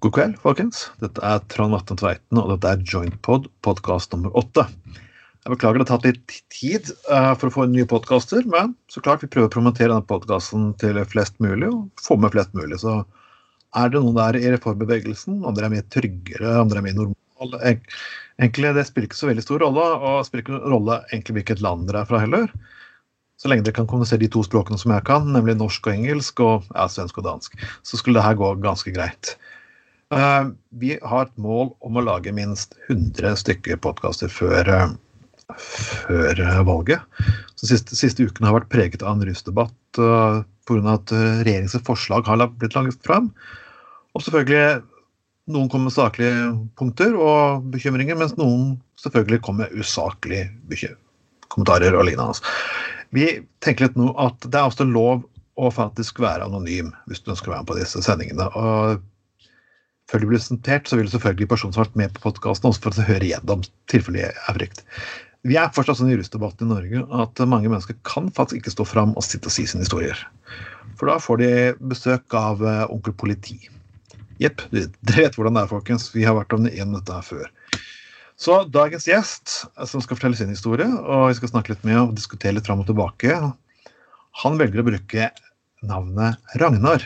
God kveld, folkens. Dette er Trond Vatne Tveiten, og dette er Jointpod, podkast nummer åtte. Jeg beklager det har tatt litt tid uh, for å få nye podkaster, men så klart vi prøver å promotere denne podkasten til flest mulig, og få med flest mulig. Så er det noen der i reformbevegelsen, om dere er mye tryggere, om dere er mye normale Egentlig, Det spiller ikke så veldig stor rolle, og spiller ikke rolle egentlig hvilket land dere er fra heller. Så lenge dere kan kommunisere de to språkene som jeg kan, nemlig norsk og engelsk, og ja, svensk og dansk, så skulle det her gå ganske greit. Uh, vi har et mål om å lage minst 100 stykker podkaster før, uh, før uh, valget. Så siste, siste ukene har vært preget av en rusdebatt uh, pga. at regjeringens forslag har blitt laget fram. Og selvfølgelig noen kommer med saklige punkter og bekymringer, mens noen selvfølgelig kommer med usaklige kommentarer og lignende. Vi tenker litt nå at det er også lov å faktisk være anonym hvis du ønsker å være med på disse sendingene. og før de blir presentert, så vil selvfølgelig personen som har vært med på podkasten, også få høre igjennom tilfellet er frykt. Vi er fortsatt sånn i rusdebatten i Norge at mange mennesker kan faktisk ikke stå fram og sitte og si sine historier. For da får de besøk av uh, onkel politi. Jepp, dere vet hvordan det er, folkens. Vi har vært om det igjen dette her før. Så dagens gjest, eh, som skal fortelle sin historie, og vi skal snakke litt med og diskutere litt fram og tilbake, han velger å bruke navnet Ragnar.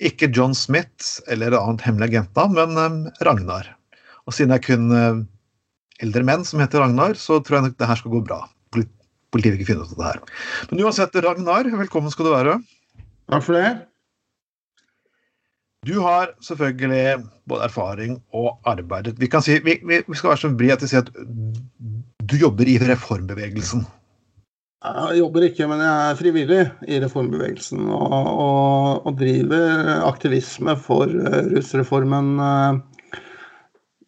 Ikke John Smith eller et annet hemmelig agentnavn, men um, Ragnar. Og siden er kun uh, eldre menn som heter Ragnar, så tror jeg nok det her skal gå bra. Politiet vil ikke finne ut av det her. Men uansett, Ragnar, velkommen skal du være. Takk for det. Du har selvfølgelig både erfaring og arbeidet Vi, si, vi, vi skal være så bred at vi sier at du jobber i reformbevegelsen. Jeg jobber ikke, men jeg er frivillig i reformbevegelsen. Og, og, og driver aktivisme for eh, rusreformen eh,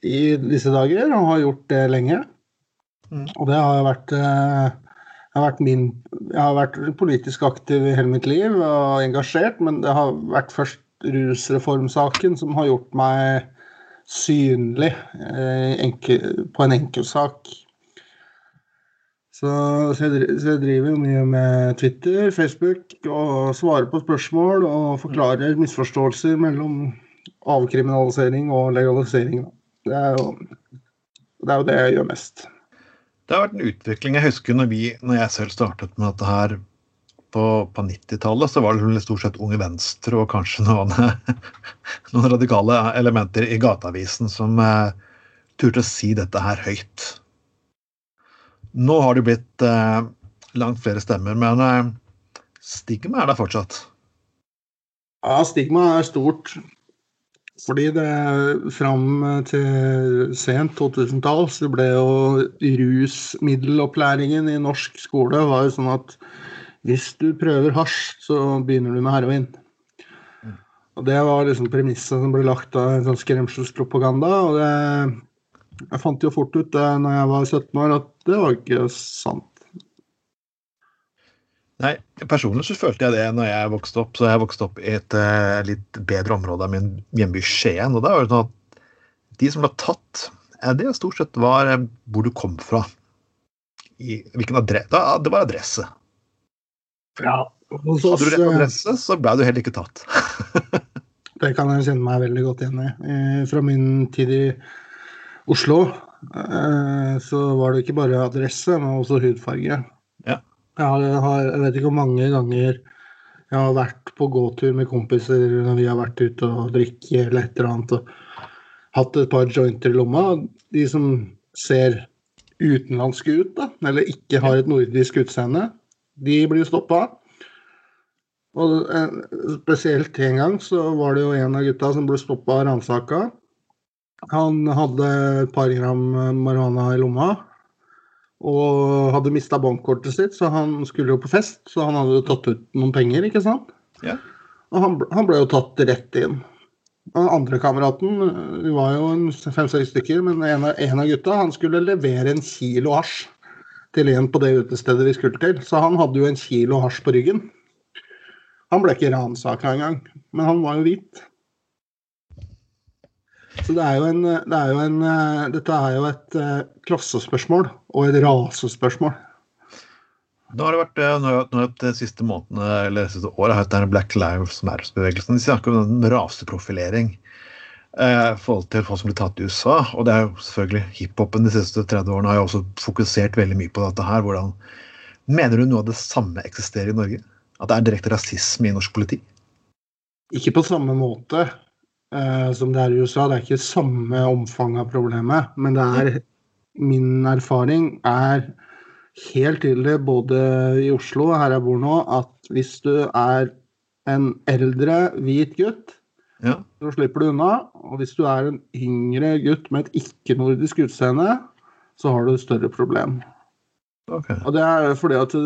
i disse dager, og har gjort det lenge. Mm. Og det har vært eh, jeg har, vært min, jeg har vært politisk aktiv i hele mitt liv og engasjert, men det har vært først rusreformsaken som har gjort meg synlig enke, på en enkeltsak. Så, så, jeg, driver mye med Twitter, Facebook og svarer på spørsmål og forklarer misforståelser mellom avkriminalisering og legalisering. Det er jo det, er jo det jeg gjør mest. Det har vært en utvikling. Jeg husker når, vi, når jeg selv startet med dette her på, på 90-tallet så var det stort sett Unge Venstre og kanskje noen, noen radikale elementer i Gateavisen som eh, turte å si dette her høyt. Nå har det blitt eh, langt flere stemmer, men eh, stigma er der fortsatt. Ja, stigma er stort. Fordi det fram til sent 2000-tall så ble jo rusmiddelopplæringen i norsk skole var jo sånn at hvis du prøver hasj, så begynner du med heroin. Mm. Og Det var liksom premisset som ble lagt av en sånn skremselspropaganda. og det, Jeg fant jo fort ut det når jeg var 17 år, at det var ikke sant. Nei, Personlig så følte jeg det når jeg vokste opp. Så jeg vokste opp i et uh, litt bedre område av min hjemby Skien. Og da var det sånn at de som ble tatt, det stort sett var uh, hvor du kom fra. I, hvilken adresse, da, det var adresse. Ja, hos oss, Hadde du rett eh, adresse, så ble du heller ikke tatt. det kan jeg kjenne meg veldig godt igjen i. Eh, fra min tid i Oslo eh, så var det ikke bare adresse, men også hudfarge. Ja. Jeg, har, jeg vet ikke hvor mange ganger jeg har vært på gåtur med kompiser når vi har vært ute og drikke eller et eller annet og hatt et par jointer i lomma. De som ser utenlandske ut, da, eller ikke har et nordisk utseende, de blir stoppa. Og eh, spesielt en gang så var det jo en av gutta som ble stoppa og ransaka. Han hadde et par gram marihuana i lomma og hadde mista bankkortet sitt, så han skulle jo på fest. Så han hadde jo tatt ut noen penger, ikke sant? Ja. Og han, han ble jo tatt rett inn. Den andre kameraten, vi var jo fem-seks stykker, men en av, en av, gutta han skulle levere en kilo hasj til en på det utestedet vi skulle til. Så han hadde jo en kilo hasj på ryggen. Han ble ikke ransaka engang, men han var jo hvit. Så det er jo en, det er jo en Dette er jo et uh, klassespørsmål og et rasespørsmål. Nå har det vært eh, nå de siste månedene eller siste året har det Black Lives Matter-bevegelsen. De snakker om den raseprofilering eh, forhold til hva som blir tatt i USA. Og det er jo selvfølgelig hiphopen de siste 30 årene har jo også fokusert veldig mye på dette her. Hvordan Mener du noe av det samme eksisterer i Norge? At det er direkte rasisme i norsk politi? Ikke på samme måte eh, som det er i USA. Det er ikke samme omfang av problemet. Men det er min erfaring er helt tydelig både i Oslo og her jeg bor nå, at hvis du er en eldre hvit gutt, Ja. så slipper du unna. Og hvis du er en yngre gutt med et ikke-nordisk utseende, så har du et større problem. Okay. Og det er fordi at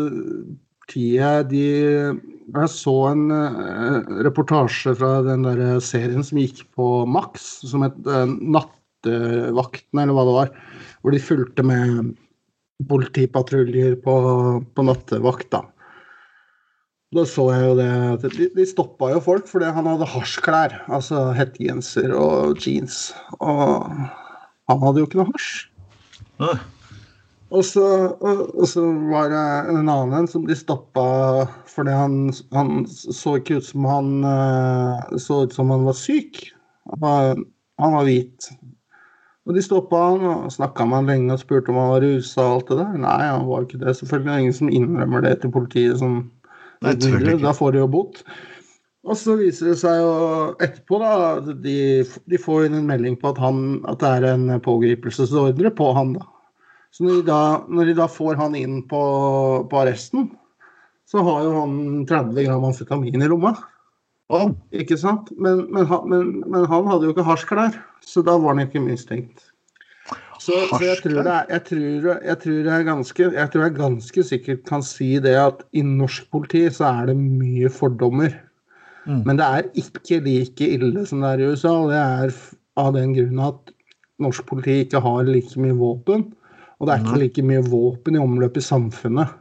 politiet de Jeg så en eh, reportasje fra den der serien som gikk på Max, som het eh, Nattevakten, eller hva det var. Hvor de fulgte med politipatruljer på, på nattevakt, da. Da så jeg jo det at De, de stoppa jo folk fordi han hadde hasjklær. Altså hettegenser og jeans. Og han hadde jo ikke noe hasj. Ah, Og så, og, og så var det en annen en som de stoppa fordi han, han så ikke ut som han eh, så ut som han var syk. Han var, han var hvit. Og de stoppa han og snakka med han lenge og spurte om han var rusa og alt det der. Nei, han var ikke det. Selvfølgelig er det ingen som innrømmer det til politiet. som Nei. Da får de jo bot. Og så viser det seg jo etterpå da, de, de får inn en melding på at, han, at det er en pågripelsesordre på han. da. Så når de da, når de da får han inn på, på arresten, så har jo han 30 gram amfetamin i lomma. oh, Ikke sant? Men, men, han, men, men han hadde jo ikke hasjklær, så da var han ikke mistenkt. Så, så jeg, tror det er, jeg, tror, jeg, tror er ganske, jeg tror jeg ganske sikkert kan si det at i norsk politi så er det mye fordommer. Mm. Men det er ikke like ille som det er i USA. og Det er av den grunn at norsk politi ikke har like mye våpen. Og det er ikke like mye våpen i omløp i samfunnet.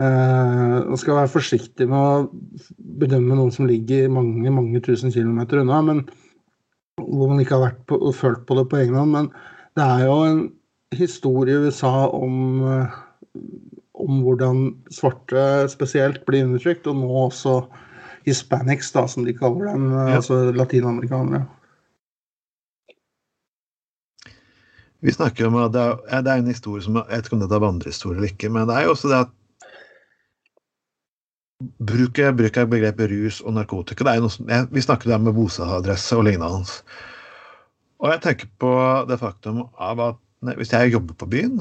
Uh, Man skal være forsiktig med å bedømme noen som ligger mange mange tusen kilometer unna, men hvor man ikke har vært på, og følt på det på egen hånd. Men det er jo en historie i USA om, eh, om hvordan svarte spesielt blir undertrykt, og nå også hispanics, da, som de kaller dem, eh, Ja. altså latinamerikanere. Vi snakker om at det er, det er en historie som Jeg vet ikke om dette er vandrehistorie eller ikke, men det er jo også det at Bruk, bruk av begrepet rus og narkotika det er jo noe som, jeg, Vi snakker der med bostedsadresse og lignende. Og jeg tenker på det faktum av at hvis jeg jobber på byen,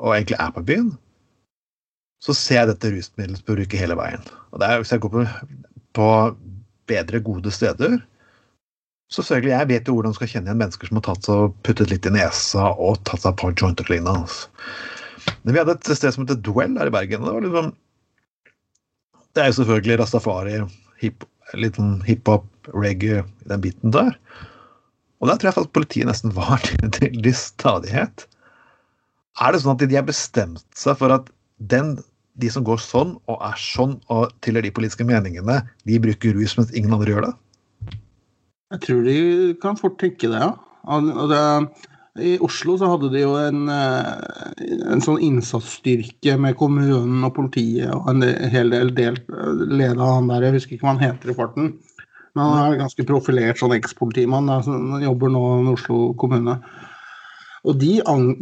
og egentlig er på byen, så ser jeg dette rusmiddelbruket hele veien. Og det er, Hvis jeg går på, på bedre, gode steder, så selvfølgelig, Jeg vet jo hvordan man skal kjenne igjen mennesker som har tatt seg puttet litt i nesa og tatt seg et par joint og lignende. altså. Men vi hadde et sted som heter Dwell her i Bergen. og Det var liksom Det er jo selvfølgelig rastafari, hip, litt sånn hiphop, reggae, den biten der. Og der tror jeg faktisk politiet nesten var til, til stadighet. Er det sånn at de har bestemt seg for at den, de som går sånn og er sånn og tilhører de politiske meningene, de bruker rus mens ingen andre gjør det? Jeg tror de kan fort tenke det, ja. I Oslo så hadde de jo en, eh, en sånn innsatsstyrke med kommunen og politiet og en hel del, del leda av han der, jeg husker ikke hva han heter i farten. Men han er ganske profilert sånn ekspolitimann som jobber nå i Oslo kommune. Og de,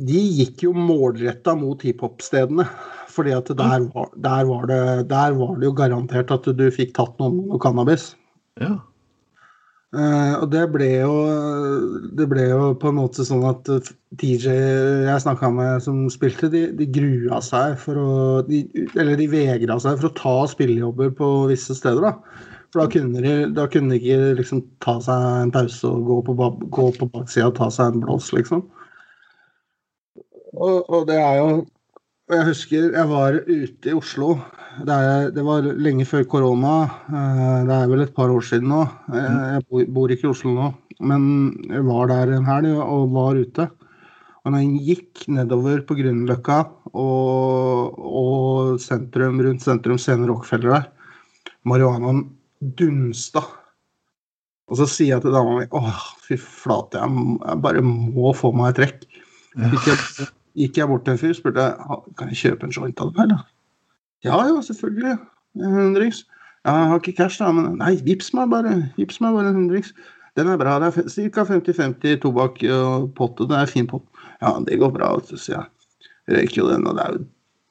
de gikk jo målretta mot hiphop-stedene. fordi der var, der, det, der var det jo garantert at du fikk tatt noen med noe cannabis. Ja. Eh, og det ble jo Det ble jo på en måte sånn at eh, TJ jeg snakka med som spilte, de, de grua seg for å de, Eller de vegra seg for å ta spillejobber på visse steder, da. For da kunne de, da kunne de ikke liksom ta seg en pause og gå på, gå på baksida og ta seg en blås, liksom. Og, og det er jo og Jeg husker jeg var ute i Oslo. Det, er, det var lenge før korona. eh, Det er vel et par år siden nå. Jeg, jeg bor, ikke i Oslo nå, men jeg var der en helg og var ute. Og når jeg gikk nedover på Grünerløkka og, og sentrum, rundt sentrum scene Rockefeller der, marihuanaen dunsta. Og så sier jeg til dama mi åh, fy flate, jeg, jeg bare må få meg et trekk. Ja. Gikk jeg bort til en fyr spurte jeg, kan jeg kjøpe en joint av deg. eller? Ja, ja, selvfølgelig. En Hundrings. Jeg har ikke cash, da, men nei, vips meg bare vips meg bare en hundrings. Den er bra. Det er ca. 50-50 tobakk og pott, og det er fin pott. Ja, det går bra, sier jeg. Røyker jo den, og det er jo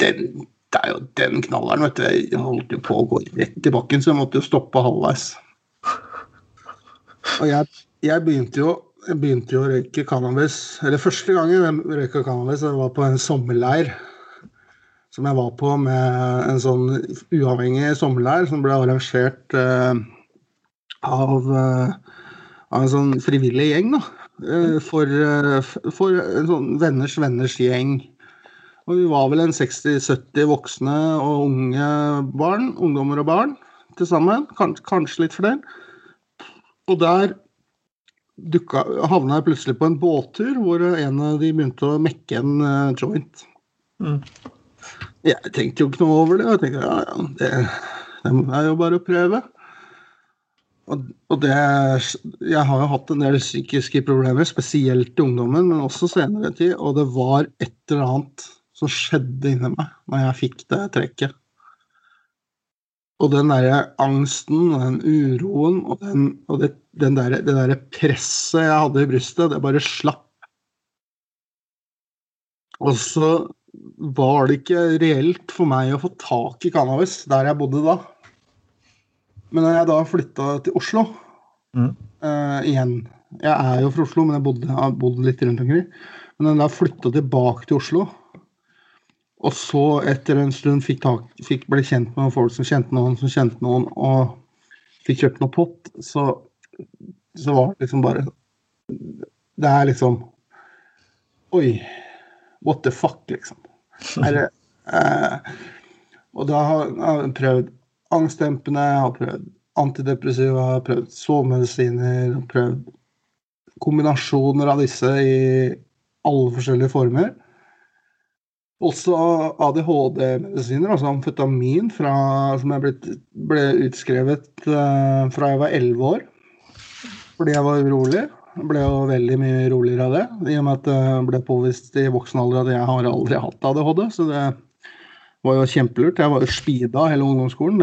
den det er jo den knalleren, vet du. Jeg holdt jo på å gå rett i bakken, så jeg måtte jo stoppe halvveis. Og jeg, jeg, begynte jo, jeg begynte jo å røyke cannabis Eller første gangen jeg røyka cannabis, det var på en sommerleir som jeg var på med en sånn uavhengig sommerleir som ble arrangert eh, av, uh, av, en sånn frivillig gjeng, da. Uh, for, for, en sånn venners venners gjeng. Og vi var vel en 60-70 voksne og unge barn, ungdommer og barn til sammen. Kanskje litt flere. Og der dukka, havna jeg plutselig på en båttur hvor en av de begynte å mekke en joint. Mm. Jeg tenkte jo ikke noe over det. Jeg tenkte ja, ja, det, det er jo bare å prøve. Og, og det Jeg har jo hatt en del psykiske problemer, spesielt i ungdommen, men også senere tid. Og det var et eller annet som skjedde inni meg når jeg fikk det trekket. Og den derre angsten den uroen og, den, og det, den der, det derre presset jeg hadde i brystet, det bare slapp. Og så var det ikke reelt for meg å få tak i cannabis der jeg bodde da. Men når jeg da flytta til Oslo mm. uh, igjen Jeg er jo fra Oslo, men jeg bodde, har bodd litt rundt omkring. Men når jeg da flytta tilbake til Oslo, og så etter en stund fikk, tak, fikk ble kjent med folk som kjente noen som kjente noen, og fikk kjøpt noe pott, så, så var det liksom bare Det er liksom Oi. What the fuck, liksom. Eller, eh, og da har jeg prøvd angstdempende, har prøvd antidepressiva, har prøvd sovemedisiner, prøvd kombinasjoner av disse i alle forskjellige former. Også ADHD-medisiner, altså amfetamin, fra, som jeg ble, ble utskrevet uh, fra jeg var elleve år fordi jeg var urolig. Ble jo veldig mye roligere av det, i og med at det ble påvist i voksen alder at jeg har aldri hatt ADHD. Så det var jo kjempelurt. Jeg var jo speeda hele ungdomsskolen.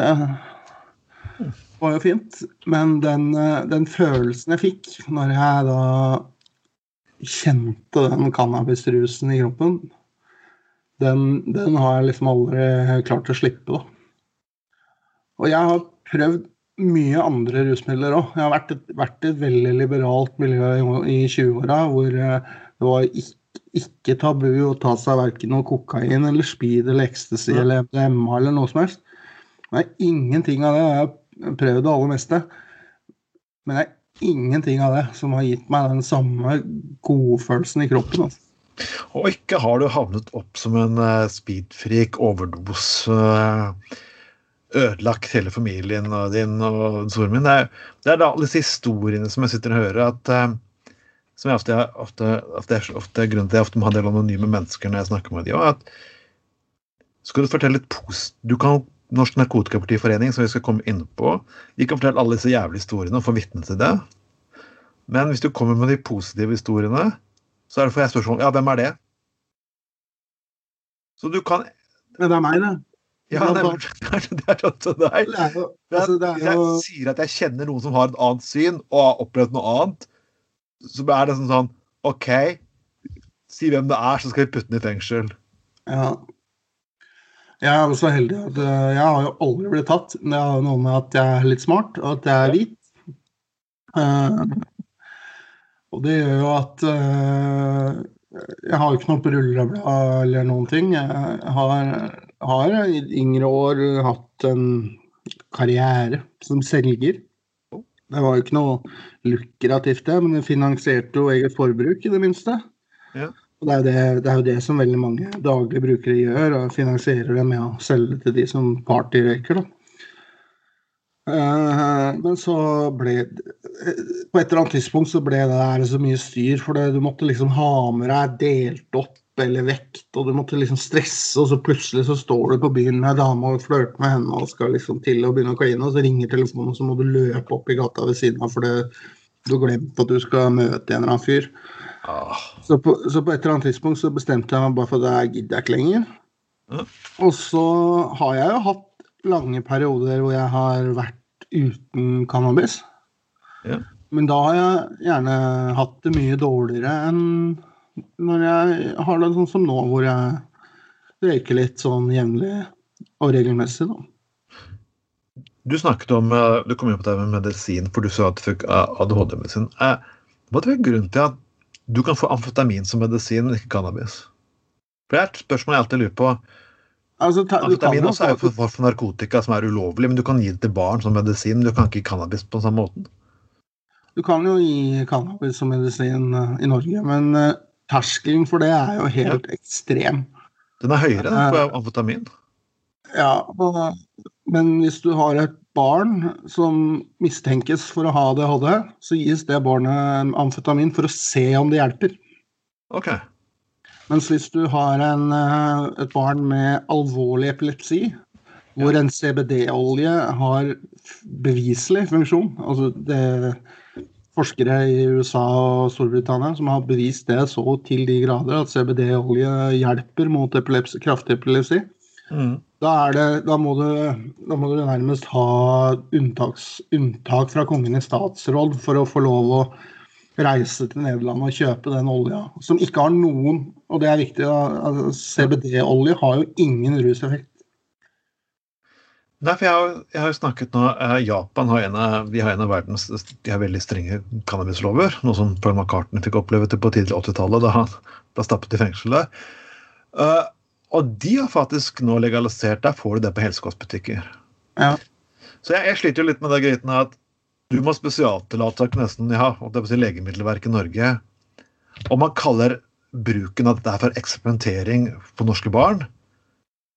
Det var jo fint. Men den, den følelsen jeg fikk når jeg da kjente den cannabisrusen i kroppen, den, den, har jeg liksom aldri klart å slippe, da. Og jeg har prøvd mye andre rusmidler òg. Jeg har vært et, vært et, veldig liberalt miljø i, i 20-åra hvor eh, det var ikke, ikke, tabu å ta seg verken noe kokain eller speed eller ecstasy ja. eller MDMA eller noe som helst. Det er ingenting av det. Jeg har prøvd det aller meste. Men det er ingenting av det som har gitt meg den samme godfølelsen i kroppen. Altså. Og ikke har du havnet opp som en uh, speedfreak, overdose uh, ødelagt hele familien og din og broren min. Det er, det er da alle disse historiene som jeg sitter og hører, at, uh, som jeg ofte, ofte, ofte, ofte, grunnen til at jeg ofte må ha en del anonyme mennesker når jeg snakker med dem. At skal du fortelle litt post... Du kan Norsk Narkotikapartiforening, som vi skal komme inn på, de kan fortelle alle disse jævlige historiene og få vitne til det. Men hvis du kommer med de positive historiene, så er det for jeg spørsmål Ja, hvem er det? Så du kan Det er meg, det. Ja, det er, det er sånn som deg. Altså, jeg sier at jeg kjenner noen som har et annet syn, og har opplevd noe annet. Så er det sånn sånn OK, si hvem det er, så skal vi putte den i fengsel. Ja. Jeg er også heldig at uh, jeg har jo aldri blitt tatt. Det har noe med at jeg er litt smart, og at jeg er hvit. Uh, og det gjør jo at uh, jeg har jo ikke noe på rulleblad eller noen ting. Jeg har har i yngre år hatt en karriere som selger. Det var jo ikke noe lukrativt, det, men det finansierte jo eget forbruk, i det minste. Ja. Og det er, det, det er, jo det som veldig mange daglige brukere gjør, og finansierer det med å selge til de som partyrøyker. Uh, men så ble På et eller annet tidspunkt så ble det der så mye styr, for det, du måtte liksom ha med deg delt opp eller vekt, og du måtte liksom stresse, og så plutselig så står du på byen med ei dame og flørter med henne og skal liksom til å begynne å kline, og så ringer telefonen, og så må du løpe opp i gata ved siden av fordi du har glemt at du skal møte en eller annen fyr. Ah. Så, på, så, på, et eller annet tidspunkt så bestemte jeg meg bare for at jeg gidder ikke lenger. Mm. Og så har jeg jo hatt lange perioder hvor jeg har vært uten cannabis. Yeah. Men da har jeg gjerne hatt det mye dårligere enn når jeg har det sånn som nå, hvor jeg røyker litt sånn jevnlig og regelmessig. da. Du snakket om eh, Du kom inn på det med medisin, for du sa at du fikk eh, ADHD-medisin. Eh, Hva er grunnen til at du kan få amfetamin som medisin, men ikke cannabis? For Det er et spørsmål jeg alltid lurer på. Altså, ta, Amfetamin også er jo for, for narkotika som er ulovlig, men du kan gi det til barn som medisin, men du kan ikke gi cannabis på samme måten. Du kan jo gi cannabis som medisin i Norge, men terskelen for det er jo helt ekstrem. Den er høyere enn for amfetamin. Ja, men hvis du har et barn som mistenkes for å ha ADHD, så gis det barnet amfetamin for å se om det hjelper. Ok. Mens hvis du har en, eh, et barn med alvorlig epilepsi, hvor en CBD-olje har beviselig funksjon altså det Forskere i USA og Storbritannia som har bevist det så til de grader at CBD-olje hjelper mot epilepsi, kraftig epilepsi. Mm. Da, er det, da, må du, da må du nærmest ha unntaks, unntak fra kongen i statsråd for å få lov å reise til Nederland og kjøpe den olja, som ikke har noen Og det er viktig, altså, CBD-olje har jo ingen ruseffekt. Nei, for jeg har, jeg har jo snakket nå eh, Japan har en av, har en av verdens de har veldig strenge cannabislover. Noe som Paul McCartney fikk oppleve til på tidlig 80-tallet, da han ble stappet i fengsel der. Eh, og de har faktisk nå legalisert Der får du det på helsekostbutikker. Ja. Så jeg, jeg sliter jo litt med det greiten at du må spesialtillate nesten ja, det si Legemiddelverket i Norge. Og man kaller bruken av dette for eksperimentering på norske barn.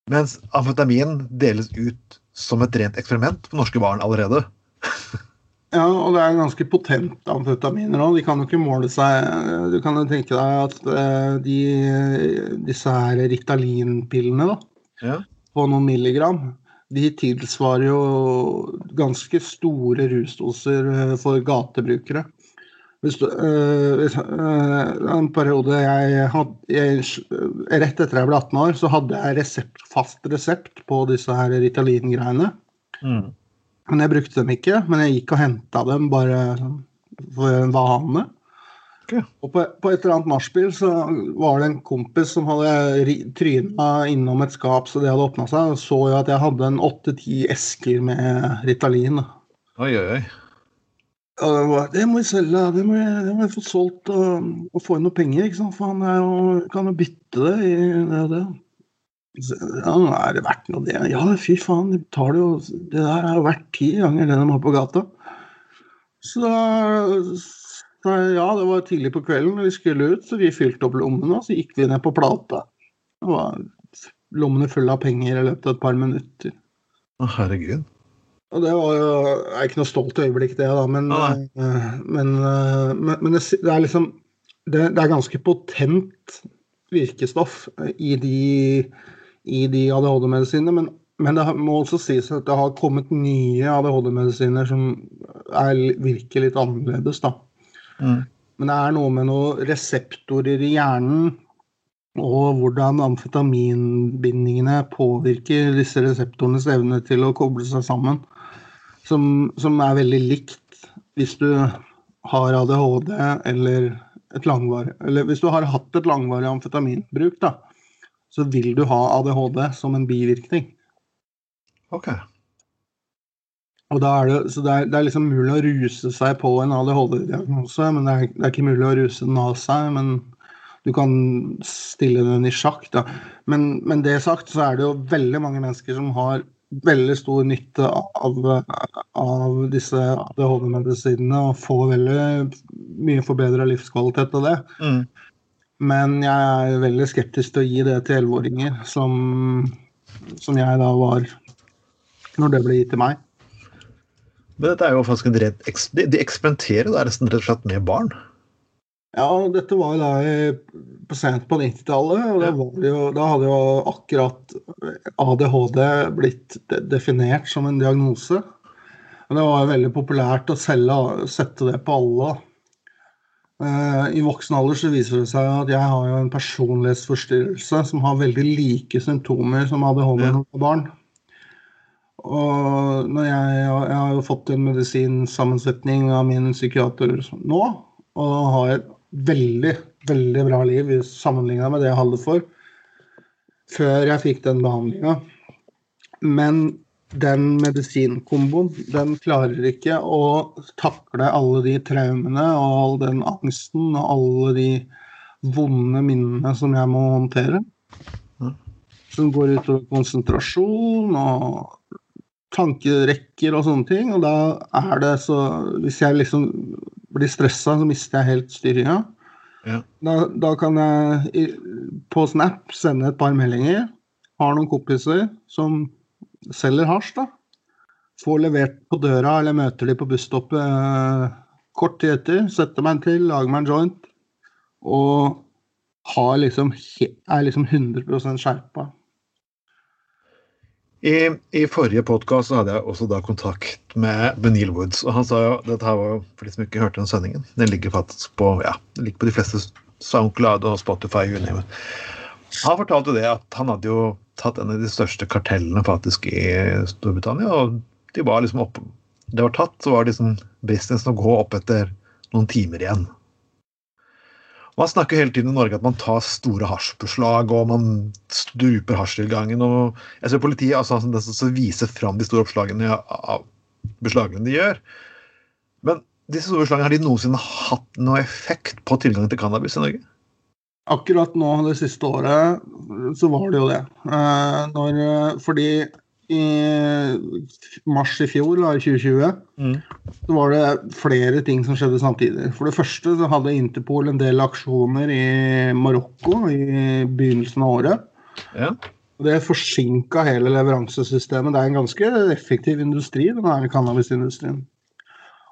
Mens amfetamin deles ut som et rent eksperiment på norske barn allerede. Ja, og det er ganske potent amfetaminer òg. De kan jo ikke måle seg Du kan jo tenke deg at eh, de, disse her Ritalin-pillene da, Ja. på noen milligram, de tilsvarer jo ganske store rusdoser eh, for gatebrukere. En periode jeg hadde jeg, Rett etter jeg ble 18 år, så hadde jeg resept, fast resept på disse her Ritalin-greiene. Mm. Men jeg brukte dem ikke, men jeg gikk og henta dem bare sånn for en vane. Okay. Og på, på et eller annet nachspiel så var det en kompis som hadde tryna innom et skap så det hadde åpna seg, og så jo at jeg hadde en åtte-ti esker med Ritalin. Oi, oi, oi. Og det må vi selge, det må jeg få solgt og, og få inn noe penger, ikke sant. For han jo, kan jo bytte det i det og det. Ja, er det verdt noe det? Ja, fy faen, de betaler jo Det der er jo verdt ti ganger det de har på gata. Så da ja, det var tidlig på kvelden når vi skulle ut, så vi fylte opp lommene, og så gikk vi ned på plata. Det var lommene fulle av penger i løpet av et par minutter. Å, herregud. Og det var jo er ikke noe stolt øyeblikk, det, da, men, eh, men, eh, men, men det, det er liksom det, det er ganske potent virkestoff i de, i de ADHD-medisinene. Men, men det må også sies at det har kommet nye ADHD-medisiner som er, virker litt annerledes, da. Mm. Men det er noe med noen reseptorer i hjernen og hvordan amfetaminbindingene påvirker disse reseptorenes evne til å koble seg sammen, som, som er veldig likt hvis du har ADHD eller et langvarig Eller hvis du har hatt et langvarig amfetaminbruk, da, så vil du ha ADHD som en bivirkning. Ok. Og da er det, så det er, det er liksom mulig å ruse seg på en ADHD-diagnose, men det er, det er ikke mulig å ruse den av seg. Men du kan stille den i sjakk. Da. Men, men det sagt, så er det jo veldig mange mennesker som har veldig stor nytte av, av disse ADHD-medisinene og får veldig mye forbedra livskvalitet av det. Mm. Men jeg er veldig skeptisk til å gi det til elleveåringer, som, som jeg da var når det ble gitt til meg. Men dette er jo faktisk en rent de eksperimenterer da nesten rett og slett med barn. Ja, dette var jo da i- på sent på 90-tallet, og jo, da hadde jo akkurat ADHD blitt de definert som en diagnose. Og det var jo veldig populært å selge, sette det på alle. Eh, I voksen alder så viser det seg at jeg har jo en personlighetsforstyrrelse som har veldig like symptomer som ADHD Ja. når barn. Og når jeg, jeg har jo fått en medisinsammensetning av min psykiater nå, og har veldig, veldig bra liv sammenligna med det jeg hadde for før jeg fikk den behandlinga. Men den medisinkomboen, den klarer ikke å takle alle de traumene og all den angsten og alle de vonde minnene som jeg må håndtere. Som går utover konsentrasjon og tankerekker og sånne ting. Og da er det så Hvis jeg liksom blir stressa, så mister jeg helt styringa. Ja. Da, da kan jeg på Snap sende et par meldinger. Har noen kompiser som selger hasj, da. Får levert på døra, eller møter de på busstoppet eh, kort tid etter. Setter meg en til, lager meg en joint. Og har liksom, er liksom 100% skjerpa. I, I forrige podkast hadde jeg også da kontakt med Benil Woods. og Han sa jo dette her var for de som ikke hørte den sendingen. Den ligger faktisk på ja, den ligger på de fleste SoundCloud og Spotify. you. Han fortalte det at han hadde jo tatt en av de største kartellene faktisk i Storbritannia. og de var liksom opp, Det var tatt, så var det liksom businessen å gå opp etter noen timer igjen. Man snakker hele tiden i Norge at man tar store hasjbeslag og man struper hasjtilgangen. og jeg ser Politiet altså, som viser fram de store oppslagene av beslagene de gjør. Men disse store beslagene, har de noensinne hatt noe effekt på tilgangen til cannabis i Norge? Akkurat nå det siste året så var det jo det. Eh, når, eh, fordi i mars i fjor, da, i 2020, så var det flere ting som skjedde samtidig. For det første så hadde Interpol en del aksjoner i Marokko i begynnelsen av året. Ja. Det forsinka hele leveransesystemet. Det er en ganske effektiv industri, den her cannabisindustrien.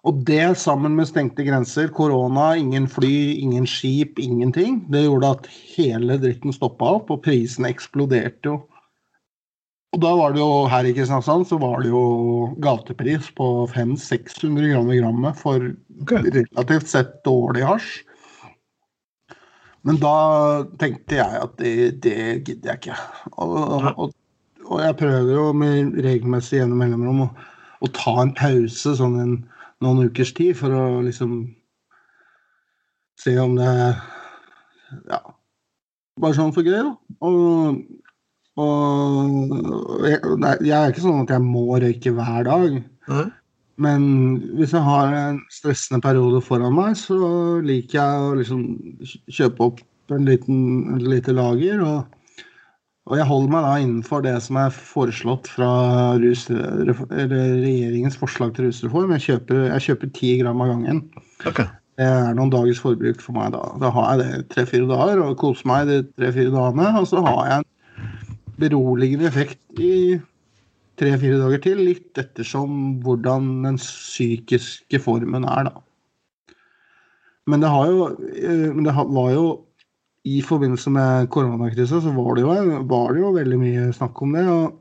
Og det sammen med stengte grenser, korona, ingen fly, ingen skip, ingenting, det gjorde at hele dritten stoppa opp, og prisene eksploderte jo. Og da var det jo her i Kristiansand så var det jo gatepris på 500-600 kroner grammet for okay. relativt sett dårlig hasj. Men da tenkte jeg at det, det gidder jeg ikke. Og, og, og jeg prøver jo med regelmessig gjennom mellomrom å, å ta en pause sånn en, noen ukers tid for å liksom se om det Ja. Bare sånn for gøy, da. Og, og jeg, jeg er ikke sånn at jeg må røyke hver dag. Nei. Men hvis jeg har en stressende periode foran meg, så liker jeg å liksom kjøpe opp en liten, en lite lager. Og, og jeg holder meg da innenfor det som er foreslått fra rus, eller regjeringens forslag til rusreform. Jeg kjøper, jeg kjøper 10 gram av gangen. Okay. Det er noen dagers forbruk for meg da. Da har jeg det tre-fire dager og koser meg de tre-fire dagene. Og så har jeg en beroligende effekt i tre-fire dager til, litt ettersom hvordan den psykiske formen er, da. Men det har jo eh, det var jo i forbindelse med koronakrisa så var det, jo, var det jo veldig mye snakk om det. Og,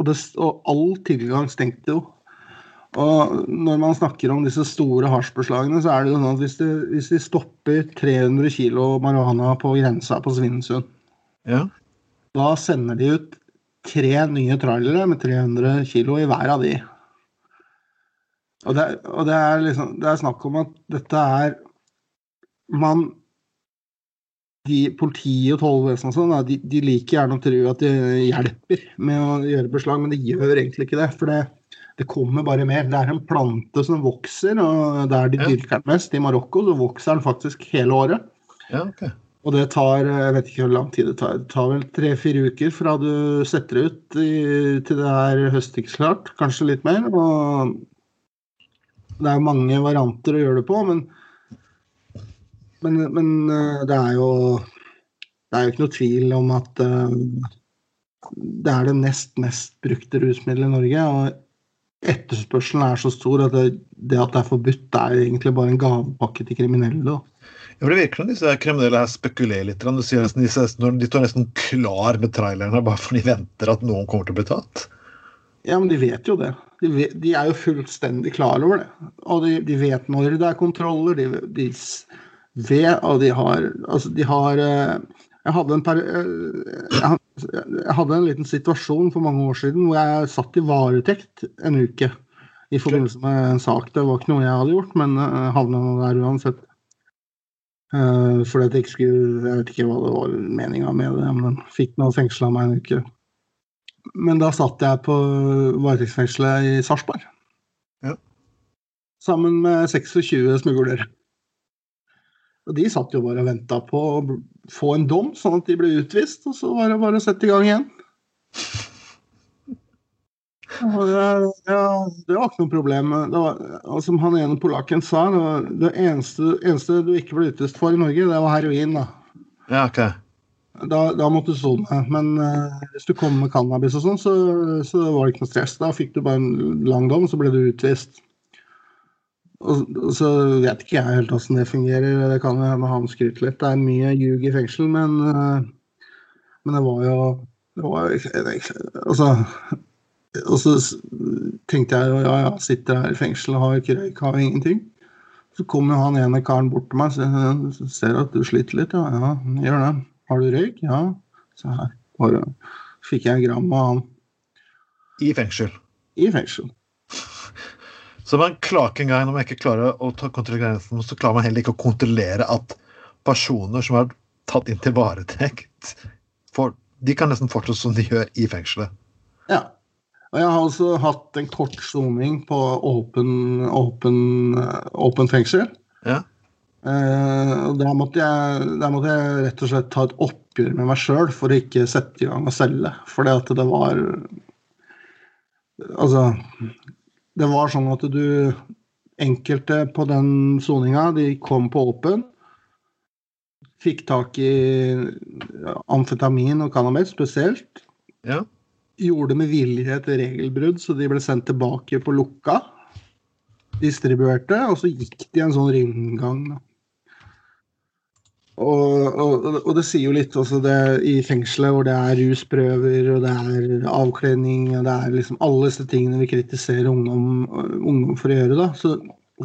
og, det, og all tilgang stengte jo. Og når man snakker om disse store hasjbeslagene, så er det jo sånn at hvis de, hvis de stopper 300 kg marihuana på grensa på Svinesund, Ja. Da sender de ut tre nye trailere med 300 kg i hver av de. Og det, og det er liksom Det er snakk om at dette er Man de, Politiet og tollvesenet og sånn, de, de liker gjerne å tro at de hjelper med å gjøre beslag, men de gjør egentlig ikke det. For det, det kommer bare mer. Det er en plante som vokser, og der de dyrker den mest, i Marokko, så vokser den faktisk hele året. ja, ok. Og det tar jeg vet ikke hvor lang tid det tar. Det tar vel tre-fire uker fra du setter det ut i, til det er høstingsklart. Kanskje litt mer. Og det er mange varianter å gjøre det på, men men, men eh, det er jo Det er jo ikke noe tvil om at eh, det er det nest mest brukte rusmiddelet i Norge. Og etterspørselen er så stor at det, det at det er forbudt, det er egentlig bare en gavepakke til kriminelle. da. Ja, for Det virker som disse kriminelle her spekulerer litt. Du sier nesten, de, når de står nesten klar med trailerne bare for de venter at noen kommer til å bli tatt. Ja, men de vet jo det. De, vet, de er jo fullstendig klar over det. Og de, de vet når det er kontroller. De, de vet, og de har Altså, de har eh, jeg hadde, per, eh, jeg hadde en liten situasjon for mange år siden hvor jeg satt i varetekt en uke i forbindelse med en sak. Det var ikke noe jeg hadde gjort, men havna der uansett. Uh, fordi at jeg ikke skulle Jeg vet ikke hva det var meninga med det, men fikk nå fengsla meg en uke. Men da satt jeg på varetektsfengselet i Sarpsborg. Ja. Sammen med 26 smuglere. Og de satt jo bare og venta på å få en dom, sånn at de ble utvist. Og så var det bare å sette i gang igjen. Og det, ja, det var ikke noe problem. Det var, og som han ene polakken sa, det, det eneste, eneste, du ikke ble utvist for i Norge, det var heroin. da. Ja, ok. Da, da måtte du sone. Men uh, hvis du kom med cannabis og sånn, så, så, var det ikke noe stress. Da fikk du bare en lang dom, så ble du utvist. Og, og så vet ikke jeg helt åssen det fungerer. Det kan jo hende han skryter litt. Det er mye ljug i fengsel, men, uh, men det var jo det var, altså, og så tenkte jeg ja, ja, sitter her i fengsel har ikke røyk, har ingenting. Så kommer han ene karen bort til meg og så ser at du sliter litt. Ja, ja, gjør det. Har du røyk? Ja. Så her bare fikk jeg en gram av han. I fengsel? I fengsel. Så man klarer ikke engang, når man ikke klarer å ta kontrollere grensen, så klarer man heller ikke å kontrollere at personer som er tatt inn til varetekt, for, de kan nesten fortsette som de gjør i fengselet. Ja. Og jeg har også hatt en kort soning på åpen, åpen, åpen fengsel. Ja. Uh, der, måtte jeg, der måtte jeg rett og slett ta et oppgjør med meg sjøl for å ikke sette i gang og selge. Fordi at det var Altså Det var sånn at du Enkelte på den soninga, de kom på åpen. Fikk tak i amfetamin og cannabis spesielt. Ja gjorde med vilje et regelbrudd, så de ble sendt tilbake på lukka. Distribuerte, og så gikk de en sånn ringgang. Og, og, og, det sier jo litt også det i fengselet hvor det er rusprøver og det er avkledning og det er liksom alle disse tingene vi kritiserer ungdom, ungdom for å gjøre. da, Så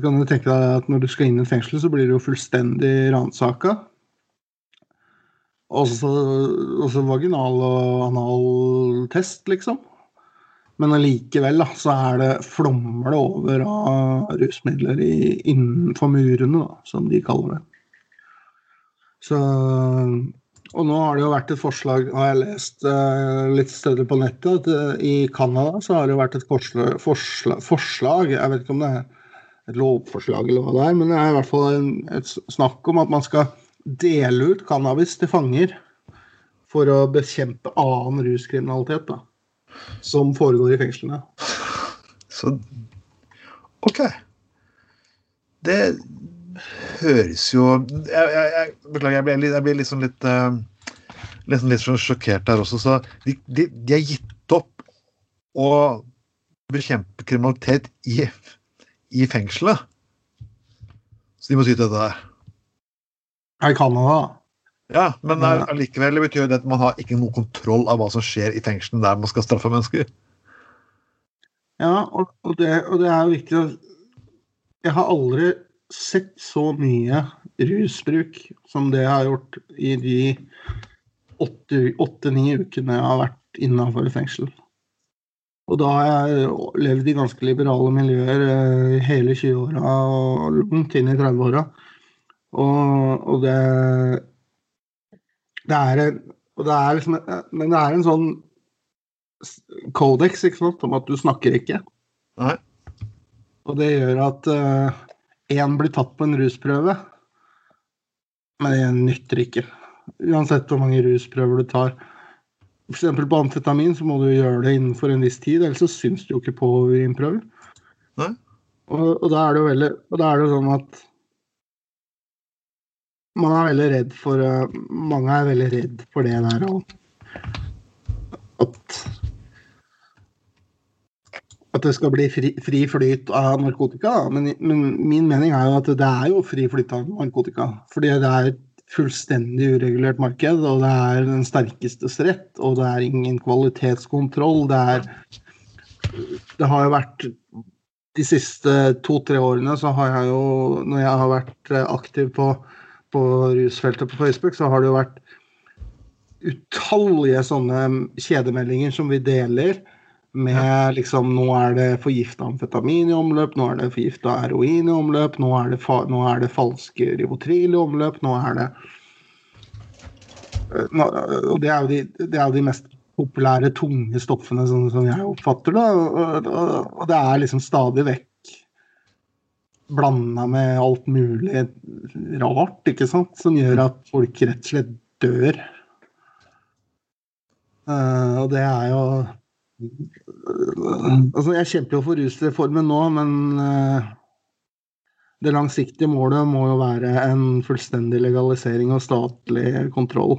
kan du tenke deg at når du skal inn i fengsel, så blir du jo fullstendig ransaka. Også, også vaginal- og anal test, liksom. Men allikevel da, så er det flommer det over av rusmidler i, innenfor murene, da, som de kaller det. Så, og nå har det jo vært et forslag, har jeg lest uh, litt steder på nettet, at uh, i Canada så har det jo vært et forslag, forslag, forslag, Jeg vet ikke om det er et lovforslag eller hva det er, men det er i hvert fall en, et snakk om at man skal dele ut cannabis til fanger for å bekjempe annen ruskriminalitet da, som foregår i fengslene. Så OK. Det høres jo jeg, jeg, jeg, Beklager, jeg ble, litt, jeg ble liksom litt uh, liksom litt sånn sjokkert der også. Så de, de, de har gitt opp å bekjempe kriminalitet i, i fengselet. Så de må ty til dette her. I Canada. Ja, men allikevel betyr det at man har ikke noe kontroll av hva som skjer i fengslene der man skal straffe mennesker. Ja, og, og, det, og det, er viktig å Jeg har aldri sett så mye rusbruk som det jeg har gjort i de åtte-ni ukene jeg har vært innafor fengsel. Og da har jeg levd i ganske liberale miljøer eh, hele 20-åra og langt inn i 30-åra. Og, og det, det er en og det er liksom, Men det er en sånn ikke sant, om at du snakker ikke. Nei. Og det gjør at én uh, blir tatt på en rusprøve, men det nytter ikke. Uansett hvor mange rusprøver du tar. F.eks. på amfetamin så må du gjøre det innenfor en viss tid, ellers så syns du jo ikke på urinprøver. Og, og, da er det jo veldig, og da er det jo sånn at man er veldig redd for uh, Mange er veldig redd for det der og at at det skal bli fri, fri flyt av narkotika. Men, men, min mening er jo at det er jo fri flyt av narkotika. Fordi det er et fullstendig uregulert marked, og det er den sterkestes rett. Og det er ingen kvalitetskontroll. Det er det har jo vært De siste to-tre årene så har jeg jo, når jeg har vært eh, aktiv på, på rusfeltet på Facebook, så har det jo vært utallige sånne kjedemeldinger som vi deler. Med ja. liksom Nå er det forgifta amfetamin i omløp, nå er det forgifta heroin i omløp, nå er det, nå er det falske Rivotril i omløp, nå er det nå, Og det er de, det er jo de mest populære, tunge stoffene, sånn som jeg oppfatter det. Og, og, og det er liksom stadig vekk blanda med alt mulig rart, ikke sant, som gjør at folk rett og slett dør. Uh, og det er jo Altså, jeg kjemper jo for rusreformen nå, men uh, det langsiktige målet må jo være en fullstendig legalisering og statlig kontroll.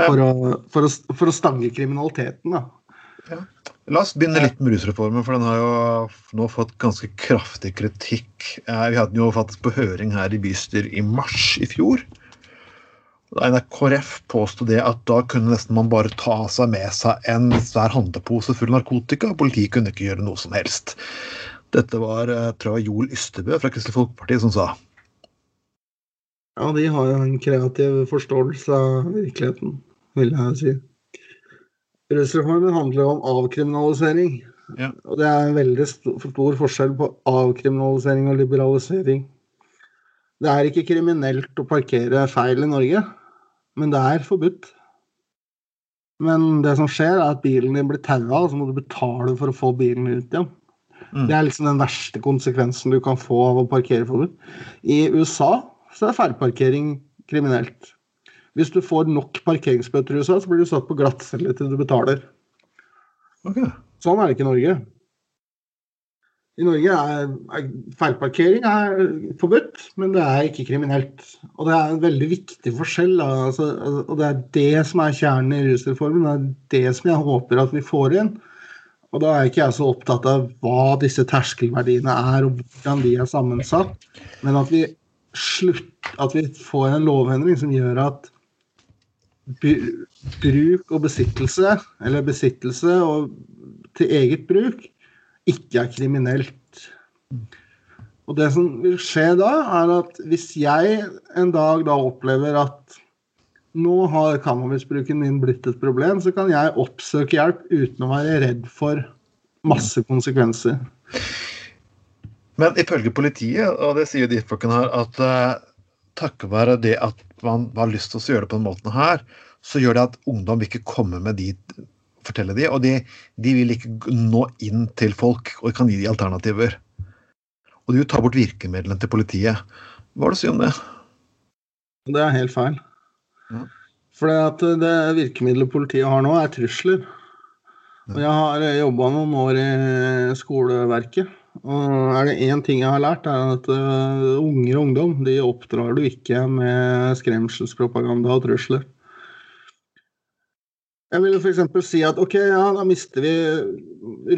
For å, for, å, for å, stange kriminaliteten, da. Ja. La oss begynne litt med rusreformen, for den har jo nå fått ganske kraftig kritikk. Vi hadde den jo faktisk på høring her i bystyr i mars i fjor. Da NRKRF påsto det at da kunne nesten man bare ta seg med seg en svær handlepose full narkotika, politiet kunne ikke gjøre noe som helst. Dette var eh, tror jeg, Joel Ystebø fra Kristelig Folkeparti som sa. Ja, de har jo en kreativ forståelse av virkeligheten, vil jeg si. Rusreformen handler om avkriminalisering. Ja. Og det er en veldig stor forskjell på avkriminalisering og liberalisering. Det er ikke kriminelt å parkere feil i Norge, men det er forbudt. Men det som skjer, er at bilen din blir taua, og så må du betale for å få bilen ut igjen. Mm. Det er liksom den verste konsekvensen du kan få av å parkere forbudt. I USA så er feilparkering kriminelt. Hvis du får nok parkeringsbøter i USA, så blir du satt på glattcelle til du betaler. Okay. Sånn er det ikke i Norge. I Norge er, er feilparkering er forbudt, men det er ikke kriminelt. Og det er en veldig viktig forskjell. Altså, og det er det som er kjernen i rusreformen. Det er det som jeg håper at vi får inn. Og da er ikke jeg så opptatt av hva disse terskelverdiene er, og hvordan de er sammensatt, men at vi slutt, at vi får en lovendring som gjør at bruk og besittelse, eller besittelse og til eget bruk, ikke er kriminelt. Og det som vil skje da, er at hvis jeg en dag da opplever at nå har cannabisbruken min blitt et problem, så kan jeg oppsøke hjelp uten å være redd for masse konsekvenser. Men ifølge politiet, og det sier de folkene her, at uh, takket være det at man har lyst til å gjøre det på den måten her, så gjør det at ungdom vil ikke komme med de fortelle de, og de, de vil ikke nå inn til folk og kan gi de alternativer. Og de vil ta bort virkemidlene til politiet. Hva har du å si om det? Det er helt feil. Ja. For det virkemidlet politiet har nå, er trusler. Og jeg har jobba noen år i skoleverket. Og er det én ting jeg har lært, er at uh, unger og ungdom de oppdrar du ikke med skremselspropaganda og trusler. Jeg vil f.eks. si at ok, ja, da mister vi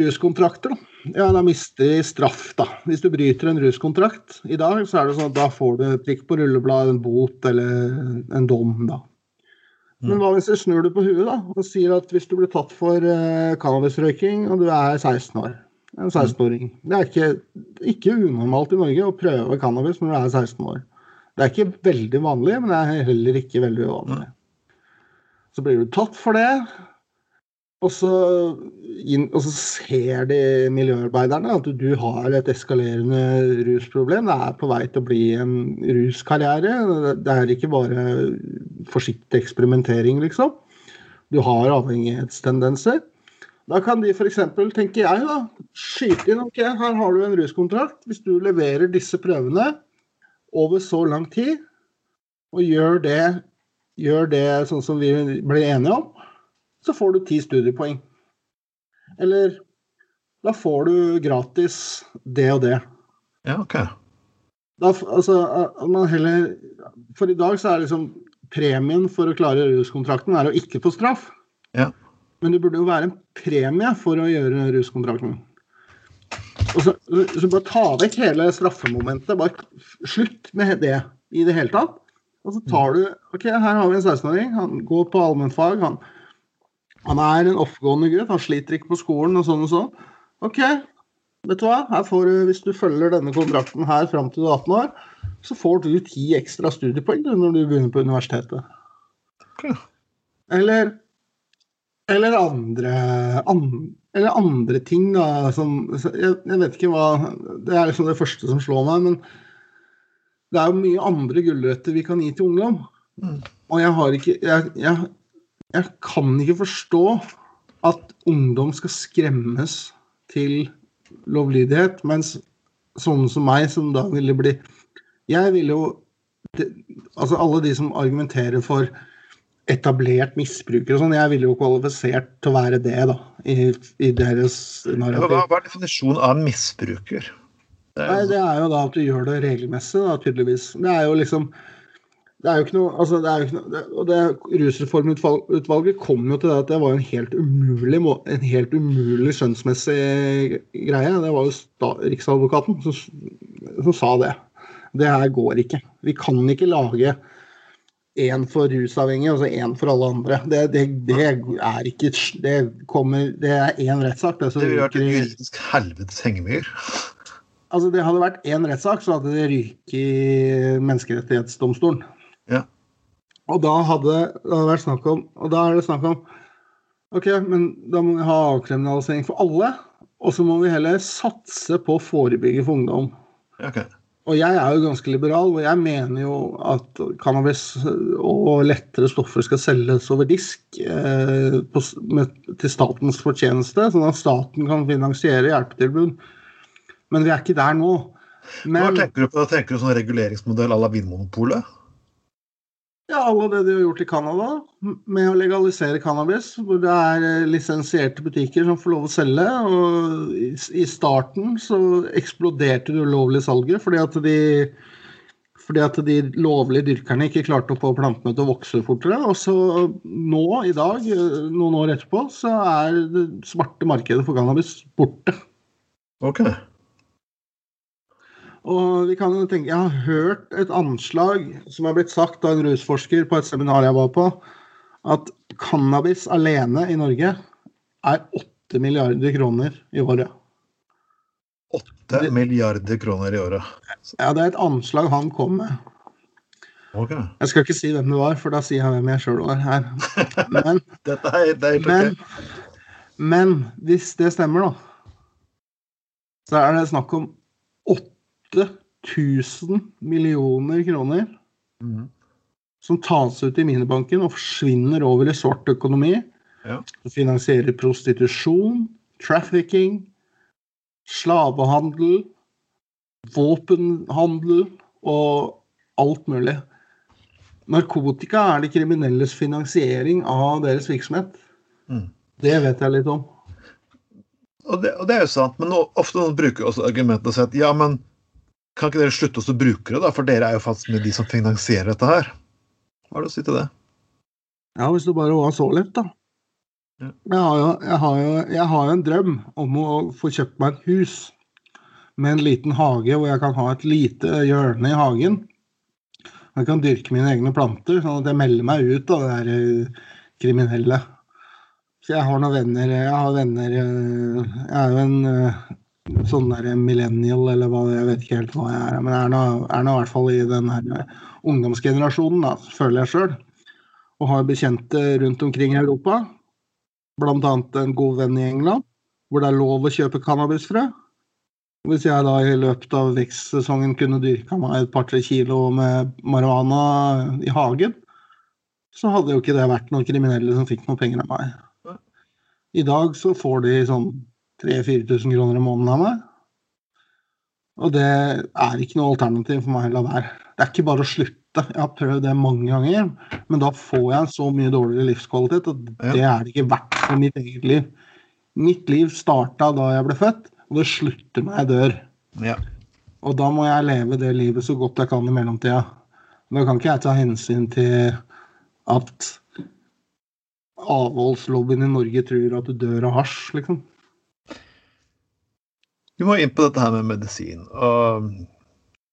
ruskontrakter. Da. Ja, da mister vi straff, da. Hvis du bryter en ruskontrakt i dag, så er det sånn at da får du prikk på rullebladet, en bot eller en dom, da. Men hva hvis du snur det på huet da, og sier at hvis du blir tatt for uh, cannabisrøyking og du er 16 år en 16-åring. Det er ikke, ikke, unormalt i Norge å prøve cannabis når du er 16 år. Det er ikke veldig vanlig, men det er heller ikke veldig uvanlig. Så blir du tatt for det, og så, og så ser de miljøarbeiderne at du, du, har et eskalerende rusproblem. Det er på vei til å bli en ruskarriere. Det er ikke bare forsiktig eksperimentering, liksom. Du har avhengighetstendenser. Da kan de f.eks., tenker jeg, da, skyte inn ok, her har du en ruskontrakt. Hvis du leverer disse prøvene over så lang tid, og gjør det, gjør det sånn som vi ble enige om, så får du ti studiepoeng. Eller da får du gratis det og det. Ja, ok. Da, altså, man heller For i dag så er liksom premien for å klare ruskontrakten er å ikke få straff. Ja. Men det burde jo være en premie for å gjøre ruskontrakten. Og så, så bare ta vekk hele straffemomentet. Bare slutt med det i det hele tatt. Og så tar du OK, her har vi en 16-åring. Han går på allmennfag. Han, han er en oppegående gutt. Han sliter ikke på skolen og sånn og sånn. OK, vet du hva? Her får du, hvis du følger denne kontrakten her fram til du er 18 år, så får du ti ekstra studiepoeng når du begynner på universitetet. Eller eller andre, an, eller andre ting, da, som jeg, jeg, vet ikke hva Det er liksom det første som slår meg, men det er jo mye andre gulrøtter vi kan gi til ungdom. Mm. Og jeg har ikke jeg, jeg, jeg, kan ikke forstå at ungdom skal skremmes til lovlydighet, mens sånne som meg, som da ville bli Jeg ville jo Altså alle de som argumenterer for etablert misbruker og sånn. Jeg ville jo kvalifisert til å være det, da, i, i deres narrativ. Hva, hva er definisjonen av en misbruker? Det er, Nei, det er jo da at du gjør det regelmessig, da, tydeligvis. Det er jo liksom det er jo ikke noe, altså det er jo ikke noe, og det Rusreformutvalget kom jo til det at det var en helt umulig, en helt umulig skjønnsmessig greie. Det var jo sta, Riksadvokaten som, som sa det. Det her går ikke. Vi kan ikke lage én for rusavhengige og så én for alle andre. Det, det, det, er ikke Det kommer Det er én rettssak. Det, det ville vært en juridisk helvetes hengemyr. Altså, det hadde vært én rettssak, så hadde det ryket i Menneskerettighetsdomstolen. Ja. Og da hadde det hadde vært snakk om Og da er det snakk om OK, men da må vi ha avkriminalisering for alle. Og så må vi heller satse på å forebygge for ungdom. Okay. Og jeg er jo ganske liberal, og jeg mener jo at cannabis og lettere stoffer skal selges over disk eh, på, med, til statens fortjeneste, sånn at staten kan finansiere hjelpetilbud. Men vi er ikke der nå. Men, Hva tenker du på? Tenker du sånn reguleringsmodell à la Vinmonopolet? Ja, alle det de har gjort i Canada med å legalisere cannabis. Hvor det er eh, lisensierte butikker som får lov å selge. Og i starten så eksploderte det ulovlige salget fordi at de fordi at de lovlige dyrkerne ikke klarte å få plantene til å vokse fortere. Og så nå i dag, eh, noen år etterpå, så er det svarte markedet for cannabis borte. Okay. Og vi kan tenke, Jeg har hørt et anslag som er blitt sagt av en rusforsker på et seminar jeg var på, at cannabis alene i Norge er 8 milliarder kroner i året. 8 milliarder kroner i året? Ja, det er et anslag han kom med. Okay. Jeg skal ikke si hvem det var, for da sier jeg hvem jeg sjøl var her. Men, er, det er men, men hvis det stemmer, da, så er det snakk om 8 8000 millioner kroner mm. som tas ut i minibanken og forsvinner over i svart økonomi. Ja. Finansierer prostitusjon, trafficking, slavehandel, våpenhandel og alt mulig. Narkotika er de kriminelles finansiering av deres virksomhet. Mm. Det vet jeg litt om. Og det, og det, er jo sant, men ofte noen bruker også argumentet og sier at ja, men kan ikke dere slutte å bruke det, da? For dere er jo faktisk med de som finansierer dette her. Hva har du å si til det? Ja, hvis det bare var så lett, da. Ja. Jeg, har jo, jeg, har jo, jeg har jo en drøm om å få kjøpt meg et hus med en liten hage hvor jeg kan ha et lite hjørne i hagen. Jeg kan dyrke mine egne planter, sånn at jeg melder meg ut av det der eh, kriminelle. Så jeg har noen venner Jeg har venner eh, Jeg er jo en eh, sånn der millennial, eller hva jeg vet ikke helt hva jeg er. Men jeg er nå, er nå i hvert fall i den her ungdomsgenerasjonen, da, føler jeg sjøl. Og har bekjente rundt omkring i Europa. Annet en god venn i England, hvor det er lov å kjøpe cannabisfrø. Hvis jeg da i løpet av vekstsesongen kunne dyrka meg et par-tre kilo med marihuana i hagen, så hadde jo ikke det vært noen kriminelle som fikk noen penger av meg. I dag så får de sånn 3000-4000 kroner i måneden av meg. Og det er ikke noe alternativ for meg å la være. Det er ikke bare å slutte. Jeg har prøvd det mange ganger, men da får jeg så mye dårligere livskvalitet at det er det ikke verdt for mitt eget liv. Mitt liv starta da jeg ble født, og det slutter når jeg dør. Ja. Og da må jeg leve det livet så godt jeg kan i mellomtida. Da kan ikke jeg ta hensyn til at avholdslobbyen i Norge tror at du dør av hasj, liksom. Vi må inn på dette her med medisin. Og,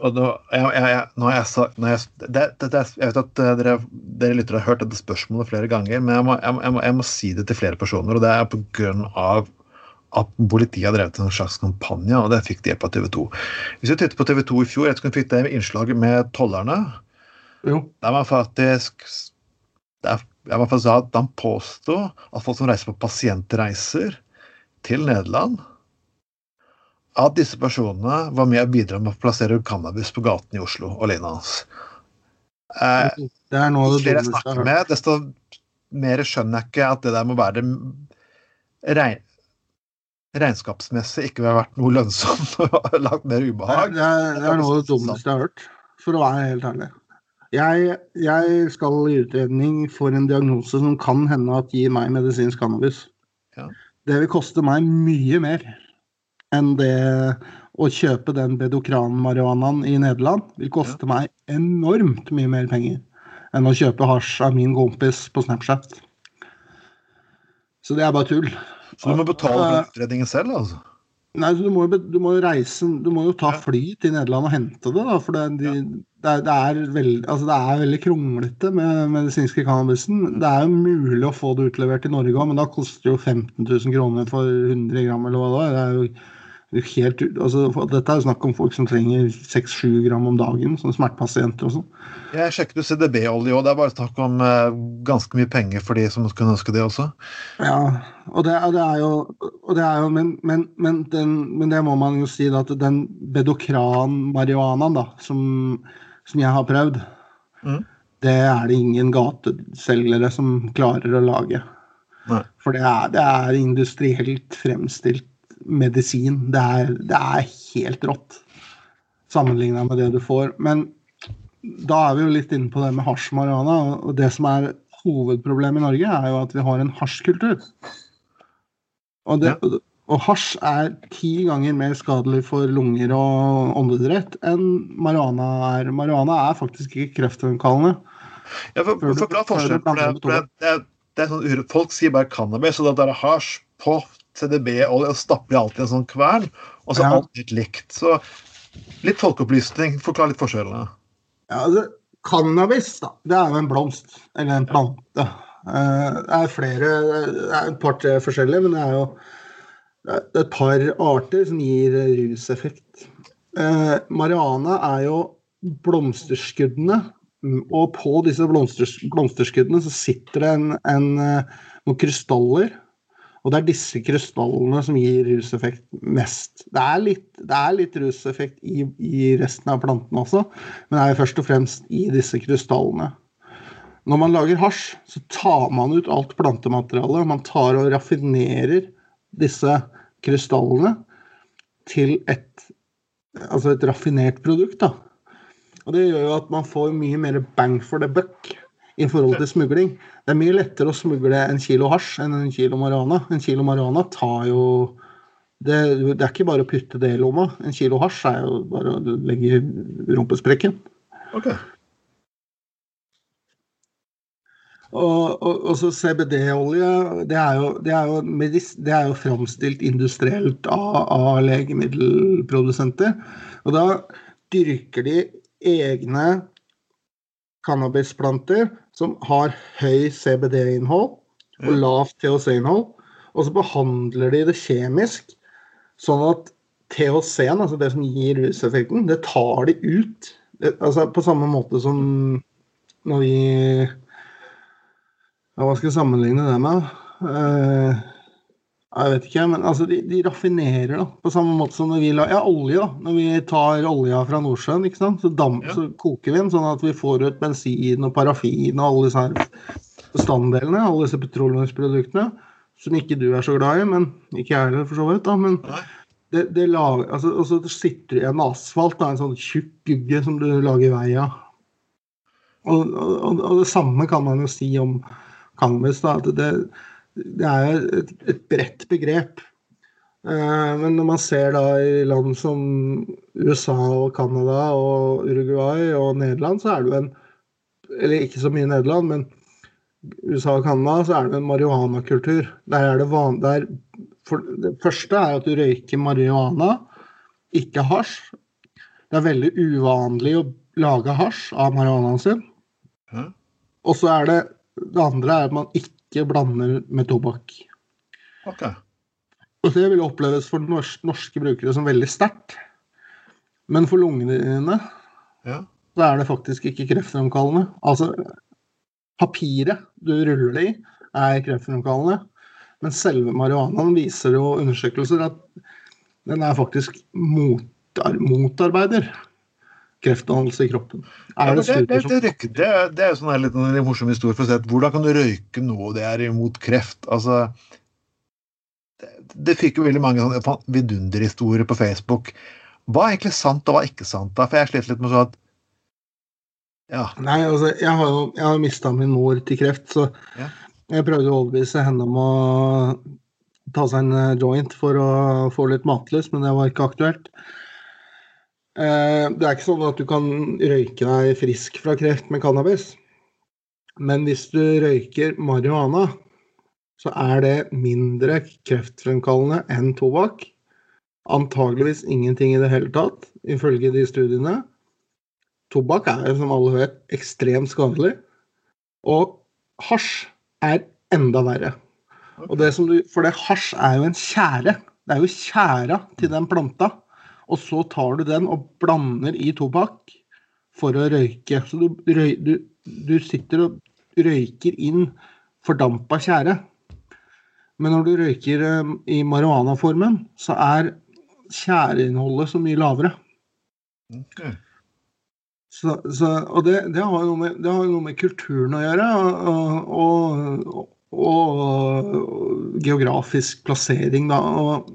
og nå, jeg, jeg, når jeg, sagt jeg, det, det, jeg vet at eh, dere, dere lyttere har hørt dette spørsmålet flere ganger, men jeg må, jeg, må, jeg må, si det til flere personer, og det er av at politiet har drevet en slags kampanje, og det fikk de hjelp av TV 2. Hvis vi titter på TV 2 i fjor, jeg tror vi fikk det innslaget med tollerne. Jo. Der man faktisk der, jeg faktisk faktisk at Han påstod at folk som reiser på pasientreiser til Nederland At disse personene var med å bidra med å plassere cannabis på gaten i Oslo og lignende. Eh, Det er noe av det jeg snakker med, desto mer skjønner jeg ikke at det der må være regn, regnskapsmessig ikke ville vært noe lønnsomt og lagt mer Det er, ubehag. det er, det er noe av det dummeste jeg har hørt, for å være helt ærlig. Jeg, jeg skal i utredning for en diagnose som kan hende at gir meg medisinsk cannabis. Ja. Det vil koste meg mye mer enn det å kjøpe den bedokran-marihuanaen i Nederland. vil koste meg enormt mye mer penger enn å kjøpe hasj av min kompis på Snapchat. Så det er bare tull. Så du må betale for utredningen selv, altså? Nei, du må, du må reise Du må jo ta fly til Nederland og hente det, da. For det, de, det, er, det, er veld, altså det er veldig kronglete med medisinske cannabisen. Det er jo mulig å få det utlevert i Norge òg, men da koster det jo 15 000 kroner for 100 gram, eller hva det er. Det er jo helt, ut- altså, Dette er jo snakk om folk som trenger 6-7 gram om dagen, som smertepasienter og sånn. Jeg sjekket jo CDB-olje òg. Det er bare snakk om eh, ganske mye penger for de som kunne ønske det også. Ja, og det, det er jo, og det er jo men, men, men, den, men det må man jo si da, at den bedokran-marihuanaen da, som, som jeg har prøvd, Mm. det er det ingen gateselgere som klarer å lage. Nei. For det er, det er industrielt fremstilt medisin. Det er, det er helt rått sammenligna med det du får. Men da er vi jo litt inne på det med hasj marihuana. Og det som er hovedproblemet i Norge, er jo at vi har en hasjkultur. Og, det, og hasj er ti ganger mer skadelig for lunger og åndedrett enn marihuana er. Marihuana er faktisk ikke kreftfremkallende. Ja, for, for, for, for, du. For det, det, det, det er sånn, folk sier bare cannabis, og det er hasj på CDB-olje, og stapper de alltid i en sånn kvern, og så Ja. alt litt likt. Så litt folkeopplysning. Forklar litt forskjellene. Ja, altså, cannabis, da, det er jo en blomst, eller en plante. Eh, Det er flere, det er et par-tre forskjellige, men det er jo det er et par arter som gir ruseffekt. Eh, Mariana er jo blomsterskuddene, og på disse blomsters, blomsterskuddene så sitter det en, en, eh, noen krystaller. Og det er disse krystallene som gir ruseffekt mest. Det er litt, det er litt ruseffekt i, i resten av plantene også, men det er jo først og fremst i disse krystallene. Når man lager hasj, så tar man ut alt plantematerialet. Man tar og raffinerer disse krystallene til et, altså et raffinert produkt. Da. Og det gjør jo at man får mye mer bang for the buck i forhold til smugling. Det er mye lettere å smugle en kilo hasj enn en kilo marihuana. En kilo marihuana tar jo det, det er ikke bare å putte det i lomma. En kilo hasj er jo bare å legge i rumpesprekken. Ok. Og, og, og så CBD-olje, det er jo, det er jo, medis, det er jo framstilt industrielt av, av legemiddelprodusenter. Og da dyrker de egne cannabisplanter som har høy CBD-innhold og lavt THC-innhold. Og så behandler de det kjemisk, sånn at THC-en, altså det som gir ruseffekten, det tar de ut. Det, altså På samme måte som når vi ja, Hva skal jeg sammenligne det med? Eh, jeg vet ikke, men altså, de, de raffinerer da, på samme måte som når vi la, ja, olje. da, Når vi tar olja fra Nordsjøen, ikke sant? Så, dam, Ja. så koker vi den sånn at vi får ut bensin og parafin og alle disse bestanddelene, alle disse petroleumsproduktene, som ikke du er så glad i, men ikke jeg heller, for så vidt. da, men det, det lager, altså, Og så sitter det i en asfalt, da, en sånn tjukk gugge som du lager vei av. Og, og, og det samme kan man jo si om cannabis. da, at det, det er et, et bredt begrep. Eh, men når man ser da i land som USA og Canada og Uruguay og Nederland, så er det jo en Eller ikke så mye Nederland, men USA og Canada, så er det en marihuanakultur. Der er det van, der, for, det første er at du røyker marihuana, ikke hasj. Det er veldig uvanlig å lage hasj av marihuanaen sin. Og så er det det andre er at man ikke blander med tobakk. Ok. Og det vil oppleves for norske brukere som veldig sterkt. Men for lungene dine Ja. så er det faktisk ikke kreftfremkallende. Altså, papiret du ruller det i, er kreftfremkallende. Men selve marihuanaen viser jo undersøkelser at den er faktisk mot, motarbeider kreftdannelse i kroppen. Ja, Er det det, det, det, røyker- det, det er jo sånn litt en morsom historie for å si at hvordan kan du røyke noe det er imot kreft? Altså, det, fikk jo veldig mange sånne vidunderhistorier på Facebook. Hva er egentlig sant, og hva er ikke sant? da? For jeg slet litt med sånn at Ja. Nei, altså, jeg har jo jeg har mista min mor til kreft, så Ja. jeg prøvde å overbevise henne om å ta seg en eh, joint for å få litt matlyst, men det var ikke aktuelt. Eh, Det er ikke sånn at du kan røyke deg frisk fra kreft med cannabis. Men hvis du røyker marihuana, så er det mindre kreftfremkallende enn tobakk. Antageligvis ingenting i det hele tatt, ifølge de studiene. Tobakk er, som alle vet, ekstremt skadelig. Og hasj er enda verre. Det du, for det hasj er jo en tjære. Det er jo tjæra til den planta. Og så tar du den og blander i tobakk for å røyke. Så du, du, du sitter og røyker inn fordampa tjære. Men når du røyker eh, i marihuanaformen, så er tjæreinnholdet så mye lavere. Ok. Så, så, og det, det, har jo noe med, det har noe med kulturen å gjøre, og, og, og, og geografisk plassering, da. Og,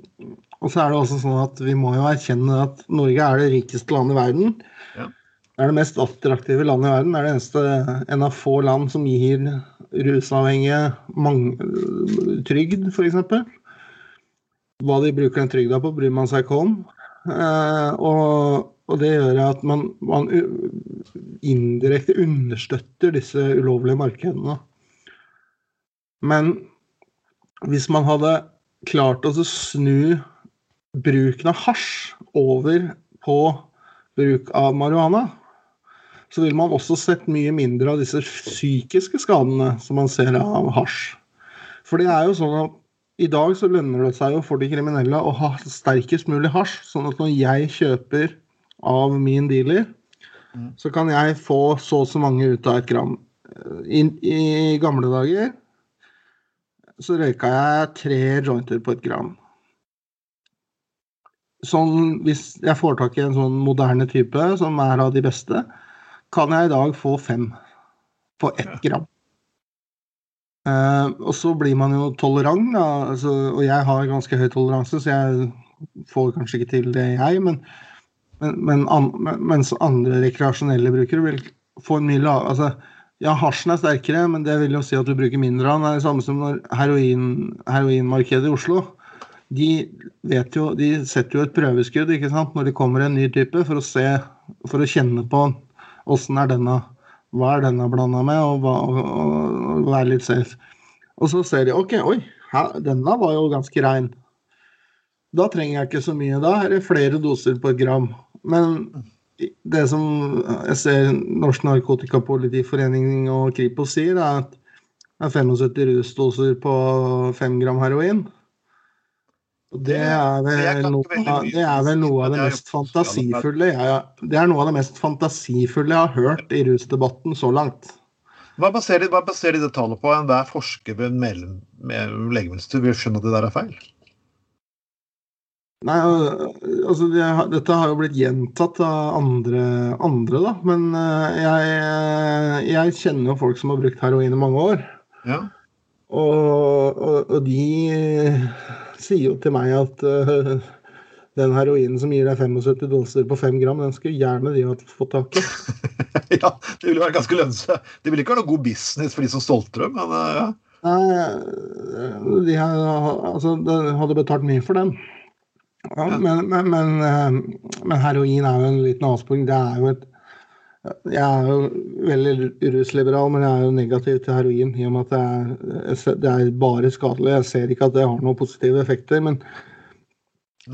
og så er det også sånn at vi må jo erkjenne at Norge er det rikeste landet i verden. Ja. Det er det mest attraktive landet i verden. Det er det eneste en av få land som gir rusavhengige mange, trygd, f.eks. Hva de bruker den trygda på, bryr man seg ikke om. Eh, og, og det gjør at man, man indirekte understøtter disse ulovlige markedene. Men hvis man hadde klart å snu bruken av hasj over på bruk av marihuana, så ville man også sett mye mindre av disse psykiske skadene som man ser av hasj. For det er jo sånn at i dag så lønner det seg jo for de kriminelle å ha sterkest mulig hasj, sånn at når jeg kjøper av min dealer, Mm. så kan jeg få så og så mange ut av et gram. I, I gamle dager så røyka jeg tre jointer på et gram. Sånn, hvis jeg får tak i en sånn moderne type som er av de beste, kan jeg i dag få fem på ett gram. Uh, og så blir man jo tolerant. Altså, og jeg har ganske høy toleranse, så jeg får kanskje ikke til det, jeg. Men, men, men an, mens andre rekreasjonelle brukere vil få en mye lavere Altså, ja, hasjen er sterkere, men det vil jo si at du bruker mindre av den. Det er det samme som når heroin, heroinmarkedet i Oslo. De, vet jo, de setter jo et prøveskudd ikke sant? når det kommer en ny type, for å se, for å kjenne på åssen er denne, hva er denne blanda med, og, hva, og, og, være litt safe. Og så ser de OK, oi, her, denne var jo ganske rein. Da trenger jeg ikke så mye. Da er det flere doser på et gram. Men det som jeg ser Norsk Narkotikapolitiforening og Kripos sier, er at det er 75 rusdoser på 5 gram heroin. Det er vel noe, av- det er noe av det mest fantasifulle jeg, Det er noe av det mest fantasifulle jeg har hørt i rusdebatten så langt. Hva baserer, hva baserer de det tallet på? Enhver forsker ved legemiddelstudie vil skjønne at det der er feil. Nei, altså det, Dette har jo blitt gjentatt av andre, andre da. Men eh, jeg, jeg kjenner jo folk som har brukt heroin i mange år. Ja. Og, og, og de eh, sier jo til meg at uh, den heroinen som gir deg 75 doser på 5 gram, den skulle gjerne de ha fått tak i. ja, det ville vært ganske lønnsomt. Det ville ikke være noe god business for de som stolter dem, men eh, ja. Nei, eh, de har, altså, de hadde betalt mye for den. Ja, Ja. men, men, men, men heroin er jo en liten avsporing. Det er jo et Jeg er jo veldig rusliberal, men jeg er jo negativ til heroin i og med at det er, det er bare skadelig. Jeg ser ikke at det har noen positive effekter. Men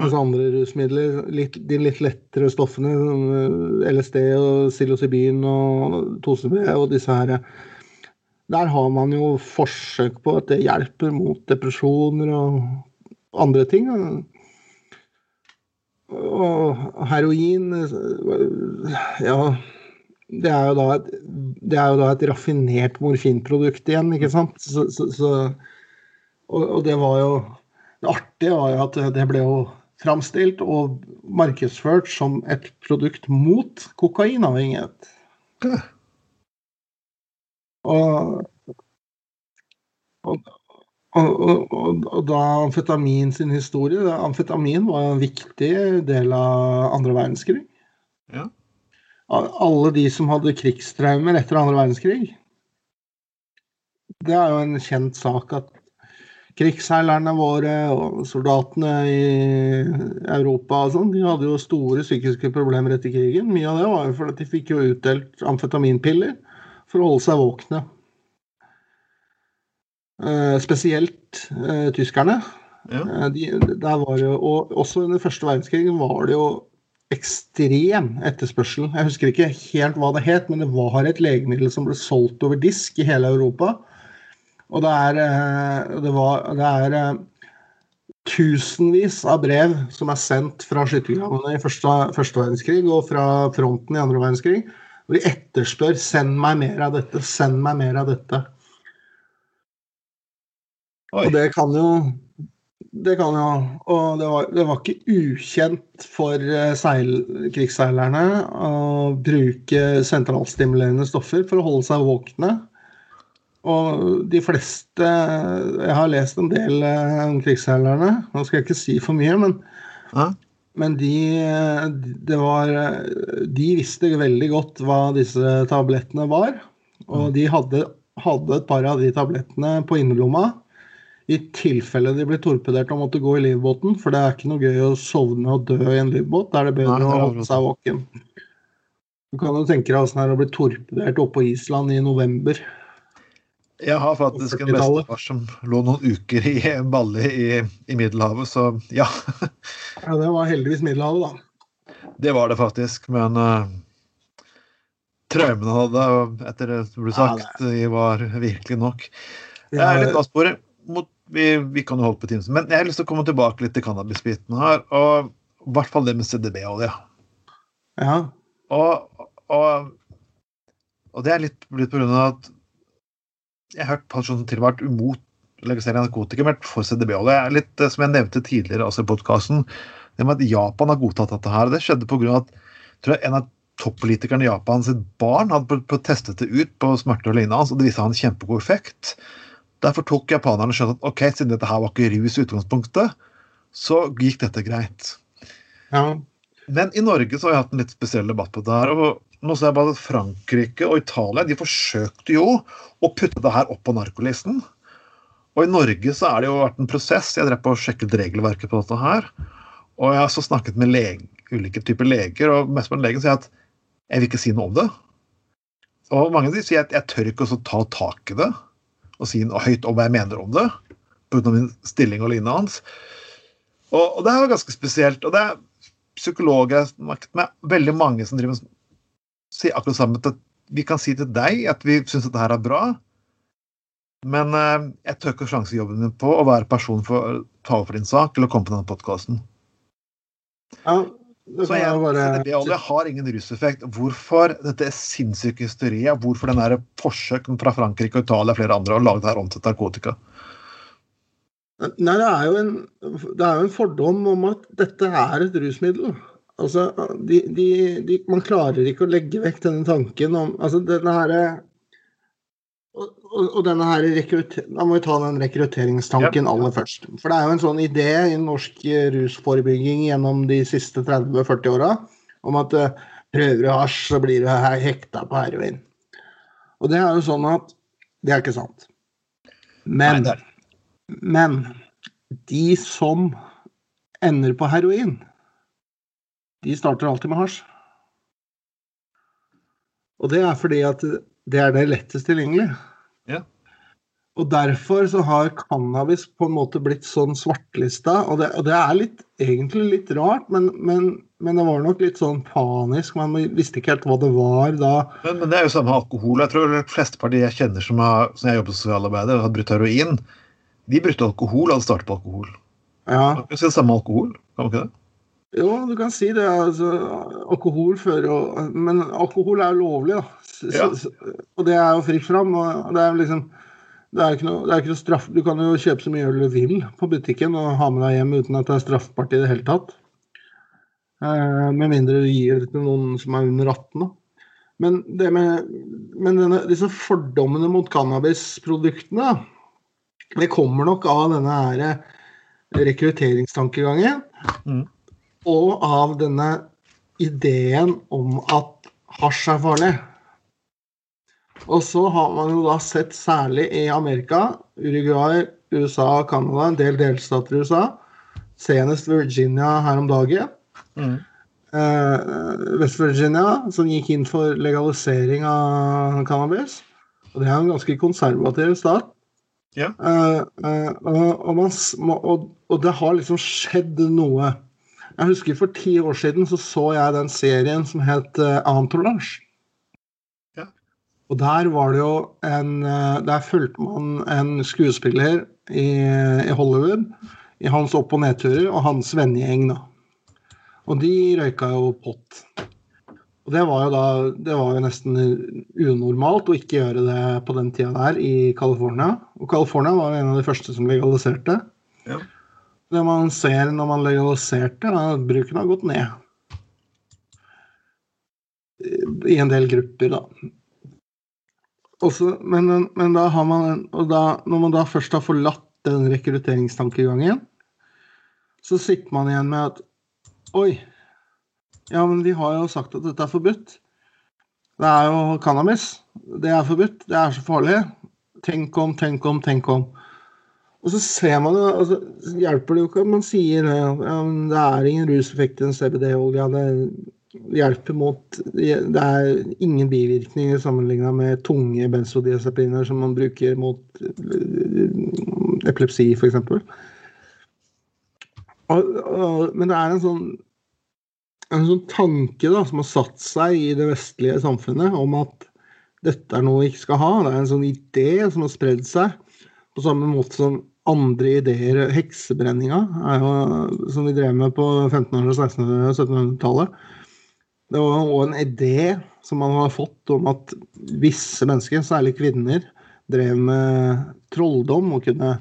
hos andre rusmidler, litt, de litt lettere stoffene, eh, LSD og psilocybin og 2CB og disse her der har man jo forsøk på at det hjelper mot depresjoner og andre ting. Og heroin Ja, det er jo da et, det jo da et raffinert morfinprodukt igjen, ikke sant? Så, så, så, og, og, det var jo Det artige var jo at det ble jo framstilt og markedsført som et produkt mot kokainavhengighet. Og, og, og, og, da amfetamin sin historie Amfetamin var en viktig del av andre verdenskrig. Ja. Alle de som hadde krigstraumer etter andre verdenskrig. Det er jo en kjent sak at krigsseilerne våre og soldatene i Europa og sånn, de hadde jo store psykiske problemer etter krigen. Mye av det var jo fordi de fikk jo utdelt amfetaminpiller for å holde seg våkne. Eh, spesielt eh, tyskerne. Ja. Eh, de, der var jo, og også under første verdenskrig var det jo ekstrem etterspørsel. Jeg husker ikke helt hva det het, men det var et legemiddel som ble solgt over disk i hele Europa og det er, eh, det var, det er eh, tusenvis av brev som er sendt fra skyttergravene i første, første, verdenskrig og fra fronten i andre verdenskrig, hvor de etterspør 'send meg mer av dette', 'send meg mer av dette'. Oi. Og det kan jo det kan jo Og det var, det var ikke ukjent for eh, seil, krigsseilerne å bruke sentralstimulerende stoffer for å holde seg våkne. Og de fleste Jeg har lest en del eh, om krigsseilerne. Nå skal jeg ikke si for mye, men, ja. men de, det var, de visste veldig godt hva disse tablettene var. Og de hadde, hadde et par av de tablettene på innerlomma i tilfelle de ble torpedert og måtte gå i livbåten. For det er ikke noe gøy å sovne og dø i en livbåt. Da er det bedre Nei, det å holde seg våken. Du kan jo tenke deg åssen det er å bli torpedert oppe på Island i november. Jeg har faktisk en bestefar som lå noen uker i en balle i, i Middelhavet, så ja. ja, det var heldigvis Middelhavet, da. Det var det faktisk, men uh, traumene hadde, etter det som ble sagt, ja, det var virkelig nok. Jeg er litt avsporet. Vi, vi, kan jo holde på timen, men jeg har lyst til å komme tilbake litt til cannabisbiten her. Og i hvert fall det med CDB-olje. Ja. Og, og, og, det er litt, litt på grunn av at jeg har hørt personer til og med vært imot legalisering av narkotika, men for CDB-olje. Litt eh, som jeg nevnte tidligere altså i podkasten, det med at Japan har godtatt dette her. Det skjedde pga. at tror jeg, en av toppolitikerne i Japan sitt barn hadde testet det ut på smerter og lignende og det viste han kjempegod effekt. Derfor tok japanerne skjønt at ok, siden dette her var ikke rus i utgangspunktet, så gikk dette greit. Ja. Men i Norge så har jeg hatt en litt spesiell debatt på det her, og nå ser jeg bare at Frankrike og Italia de forsøkte jo å putte det her opp på narkolisten. Og i Norge så er det jo vært en prosess. Jeg drev på og sjekket regelverket på dette her. Og jeg har så snakket med lege, ulike typer leger, og mest med legen sier at jeg vil ikke si noe om det. Og mange av de sier at jeg tør ikke å ta tak i det og si noe høyt om hva jeg mener om det. Pga. min stilling og lignende hans. Og, og, det er jo ganske spesielt. Og det er psykologer jeg har snakket med, veldig mange som driver si akkurat sammen at vi kan si til deg at vi syns dette her er bra, men eh, jeg tør ikke sjansejobben min på å være person for å ta opp for din sak eller komme på denne podkasten. Ja, så jeg, bare... CDB-olje har ingen ruseffekt. Hvorfor dette sinnssyke hysteriet? Hvorfor den der forsøken fra Frankrike og Italia og flere andre å lage det her om til narkotika? Nei, det er, en, det er jo en fordom om at dette er et rusmiddel. Altså, de, de, de, man klarer ikke å legge vekk denne tanken om altså denne her, og, og, denne her Da må vi ta den rekrutteringstanken aller først. For det er jo en sånn idé i norsk rusforebygging gjennom de siste 30-40 åra om at uh, prøver du hasj, så blir du hekta på heroin. Og det er jo sånn at det er ikke sant. Men, men de som ender på heroin de starter alltid med hasj. Og det er fordi at det er det lettest tilgjengelig. Ja. Og derfor så har cannabis på en måte blitt sånn svartlista. Og det, og det er litt, egentlig litt rart, men, men, men, det var nok litt sånn panisk. Man visste ikke helt hva det var da. Men, men det er jo samme alkohol. Jeg tror de partier jeg kjenner som, har, som jeg jobber som sosialarbeider, har brutt heroin, de brukte alkohol hadde startet på alkohol. Ja. Det samme alkohol, kan man ikke det? Jo, du kan si det. Altså, alkohol fører jo Men alkohol er jo lovlig, da. Så, Ja. så, og det er jo fritt fram. Og det er jo liksom det er ikke noe, det er ikke noe straff. Du kan jo kjøpe så mye øl du vil på butikken og ha med deg hjem uten at det er straffbart i det hele tatt. Eh, med mindre du gir det til noen som er under 18. Da. Men, det med, men denne, disse fordommene mot cannabisproduktene, det kommer nok av denne her rekrutteringstankegangen. Mm. Og av denne ideen om at hasj er farlig. Og så har man jo da sett særlig i Amerika, Uruguay, USA, og Canada, en del delstater i USA, senest Virginia her om dagen. Mm. Eh, West Virginia, som gikk inn for legalisering av cannabis. Og det er en ganske konservativ stat. Ja. Eh, eh, og, og, man, og, og det har liksom skjedd noe. Jeg husker for ti år siden så så jeg den serien som het uh, Entourage. Ja. Og der var det jo en eh, Der fulgte man en skuespiller i, i Hollywood i hans opp- og nedturer og hans vennegjeng, da. Og de røyka jo pott. Og det var jo da Det var jo nesten unormalt å ikke gjøre det på den tida der i California. Og California var jo en av de første som legaliserte. Ja. Det man ser når man legaliserte, er at bruken har gått ned. I en del grupper, da. Også, men, men da har man og da, Når man da først har forlatt den rekrutteringstankegangen, så sitter man igjen med at Oi, ja, men vi har jo sagt at dette er forbudt. Det er jo cannabis. Det er forbudt. Det er så farlig. Tenk om, tenk om, tenk om. Og så ser man det, altså, Hjelper det jo ikke at man sier det, ja, det er ingen ruseffekt i en CBD-olje. Det hjelper mot Det er ingen bivirkninger sammenligna med tunge benzodiazepiner som man bruker mot eh, epilepsi, f.eks. Men det er en sånn en sånn tanke da, som har satt seg i det vestlige samfunnet om at dette er noe vi ikke skal ha. Det er en sånn idé som har spredd seg, på samme måte som andre ideer. Heksebrenninga, er jo, som vi drev med på 1500-, 1600- og 1700-tallet. Det var òg en idé som man har fått om at visse mennesker, særlig kvinner, drev med trolldom og kunne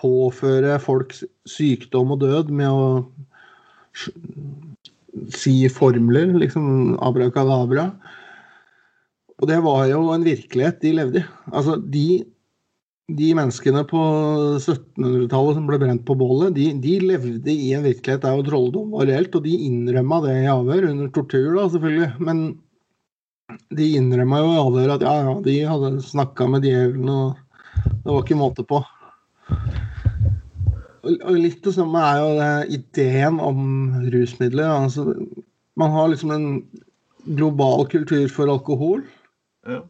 påføre folk sykdom og død med å si formler, liksom abrakadabra. Og det var jo en virkelighet de levde i. Altså, de, de menneskene på 1700-tallet som ble brent på bålet, de, de, levde i en virkelighet der jo trolldom var reelt, og de innrømma det i avhør, under tortur, da, selvfølgelig. Men de innrømma jo i avhør at ja, ja, de hadde snakka med djevelen, og det var ikke måte på. Og litt det samme er jo det ideen om rusmidler. Altså, man har liksom en global kultur for alkohol. Ja.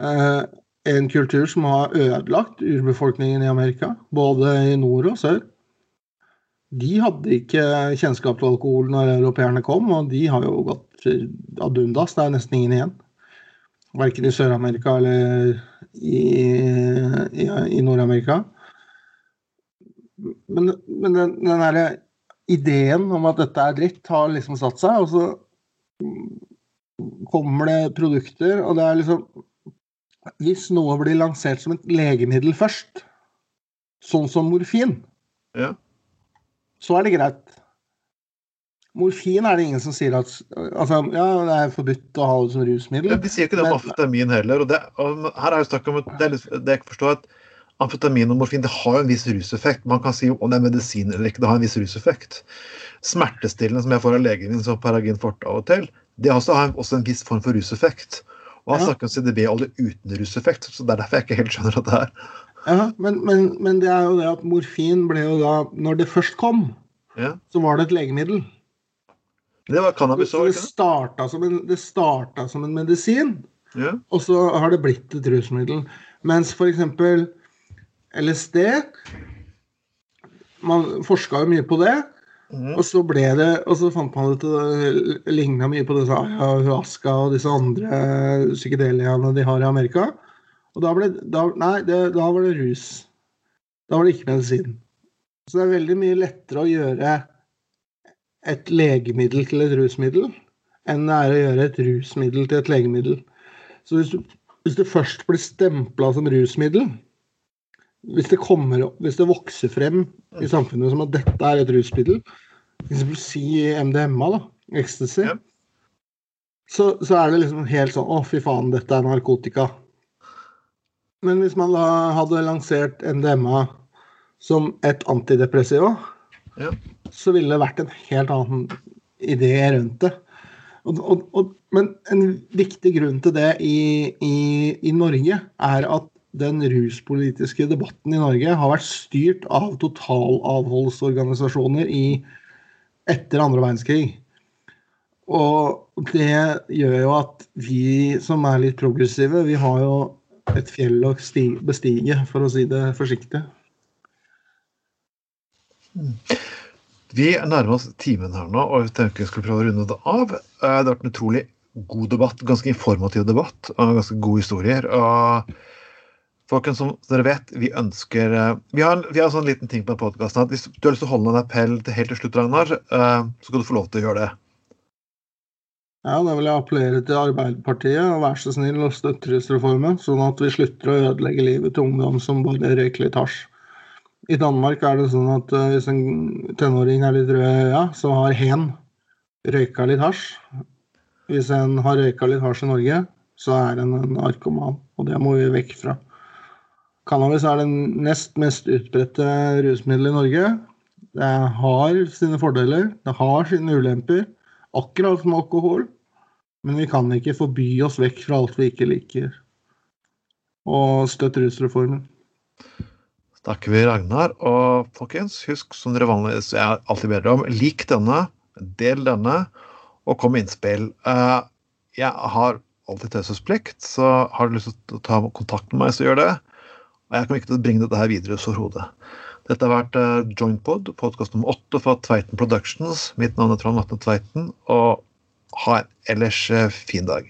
Eh, en kultur som har ødelagt urbefolkningen i Amerika, både i nord og sør. De hadde ikke kjennskap til alkohol når europeerne kom, og de har jo gått ad undas. Det er nesten ingen igjen. Verken i Sør-Amerika eller i, i, i Nord-Amerika. Men, men den, den derre ideen om at dette er dritt, har liksom satt seg. Og så kommer det produkter, og det er liksom Hvis noe blir lansert som et legemiddel først, sånn som morfin, Ja. så er det greit. Morfin er det ingen som sier at altså, ja, det er forbudt å ha det som rusmiddel. Ja, de sier ikke det om Men- amfetamin heller. og, det, og Her er jo snakk om det, litt, det jeg ikke forstår at Amfetamin og morfin det har en viss ruseffekt. Man kan si om det er medisin eller ikke, det har en viss ruseffekt. Smertestillende som jeg får av legen min, som Paragin forte av og til, det har også en viss form for ruseffekt. Og han Ja. snakker om CDB-olje uten ruseffekt, så det er derfor jeg ikke helt skjønner at det er Ja, men, men, men det er jo det at morfin ble jo da Når det først kom, ja. så var det et legemiddel. Det var cannabis òg, ikke sant? starta som, en- det starta som en medisin, Ja. og så har det blitt et rusmiddel. Mens f.eks. LSD Man forska jo mye på det, Mhm. og så ble det Og så fant man ut at det ligna mye på disse ayahuasca og disse andre psykedeliaene de har i Amerika. Og da ble da, Nei, det, da var det rus. Da var det ikke medisin. Så det er veldig mye lettere å gjøre et legemiddel til et rusmiddel enn det er å gjøre et rusmiddel til et legemiddel. Så hvis du, hvis du først blir stempla som rusmiddel, hvis det, kommer, opp, hvis det vokser frem i samfunnet som at dette er et rusmiddel, f.eks. si MDMA, da, ecstasy, Ja. så, så er det liksom helt sånn Å, fy faen, dette er narkotika. Men hvis man da hadde lansert MDMA som et antidepressiva, Ja. så ville det vært en helt annen idé rundt det. Og, og, og, men en viktig grunn til det i, i, i Norge er at den ruspolitiske debatten i Norge har vært styrt av totalavholdsorganisasjoner i, etter andre verdenskrig. Og det gjør jo at vi som er litt progressive, vi har jo et fjell å bestige, for å si det forsiktig. Vi nærmer oss timen her nå, og jeg tenker vi skulle prøve å runde det av. Eh, Det har vært en utrolig god debatt, ganske informativ debatt, og ganske gode historier. og Folkens, som dere vet, vi ønsker eh, Vi har en, vi har en sånn liten ting på podkasten at hvis du har lyst til å holde en appell til helt til slutt, Ragnar, eh, så skal du få lov til å gjøre det. Ja, da vil jeg appellere til Arbeiderpartiet og vær så snill å støtte rusreformen, sånn at vi slutter å ødelegge livet til ungdom som bare røyker litt hasj. I Danmark er det sånn at eh, hvis en tenåring er litt rød i øya, så har hen røyka litt hasj. Hvis en har røyka litt hasj i Norge, så er en en narkoman, og det må vi vekk fra. Cannabis er den nest mest utbredte rusmiddelet i Norge. Det har sine fordeler, det har sine ulemper, akkurat som alkohol. Men vi kan ikke forby oss vekk fra alt vi ikke liker. Og støtt rusreformen. Takker vi Ragnar. Og folkens, husk som dere vanligvis jeg alltid bedre om, lik denne, del denne, og kom med innspill. Eh, jeg har alltid taushetsplikt, så har du lyst til å ta kontakt med meg, så gjør det. Og jeg kommer ikke til å bringe dette her videre overhodet. Dette har vært uh, Jointpod, podkast nummer åtte fra Tveiten Productions. Mitt navn er Trond Vatne Tveiten, og ha en ellers eh, fin dag.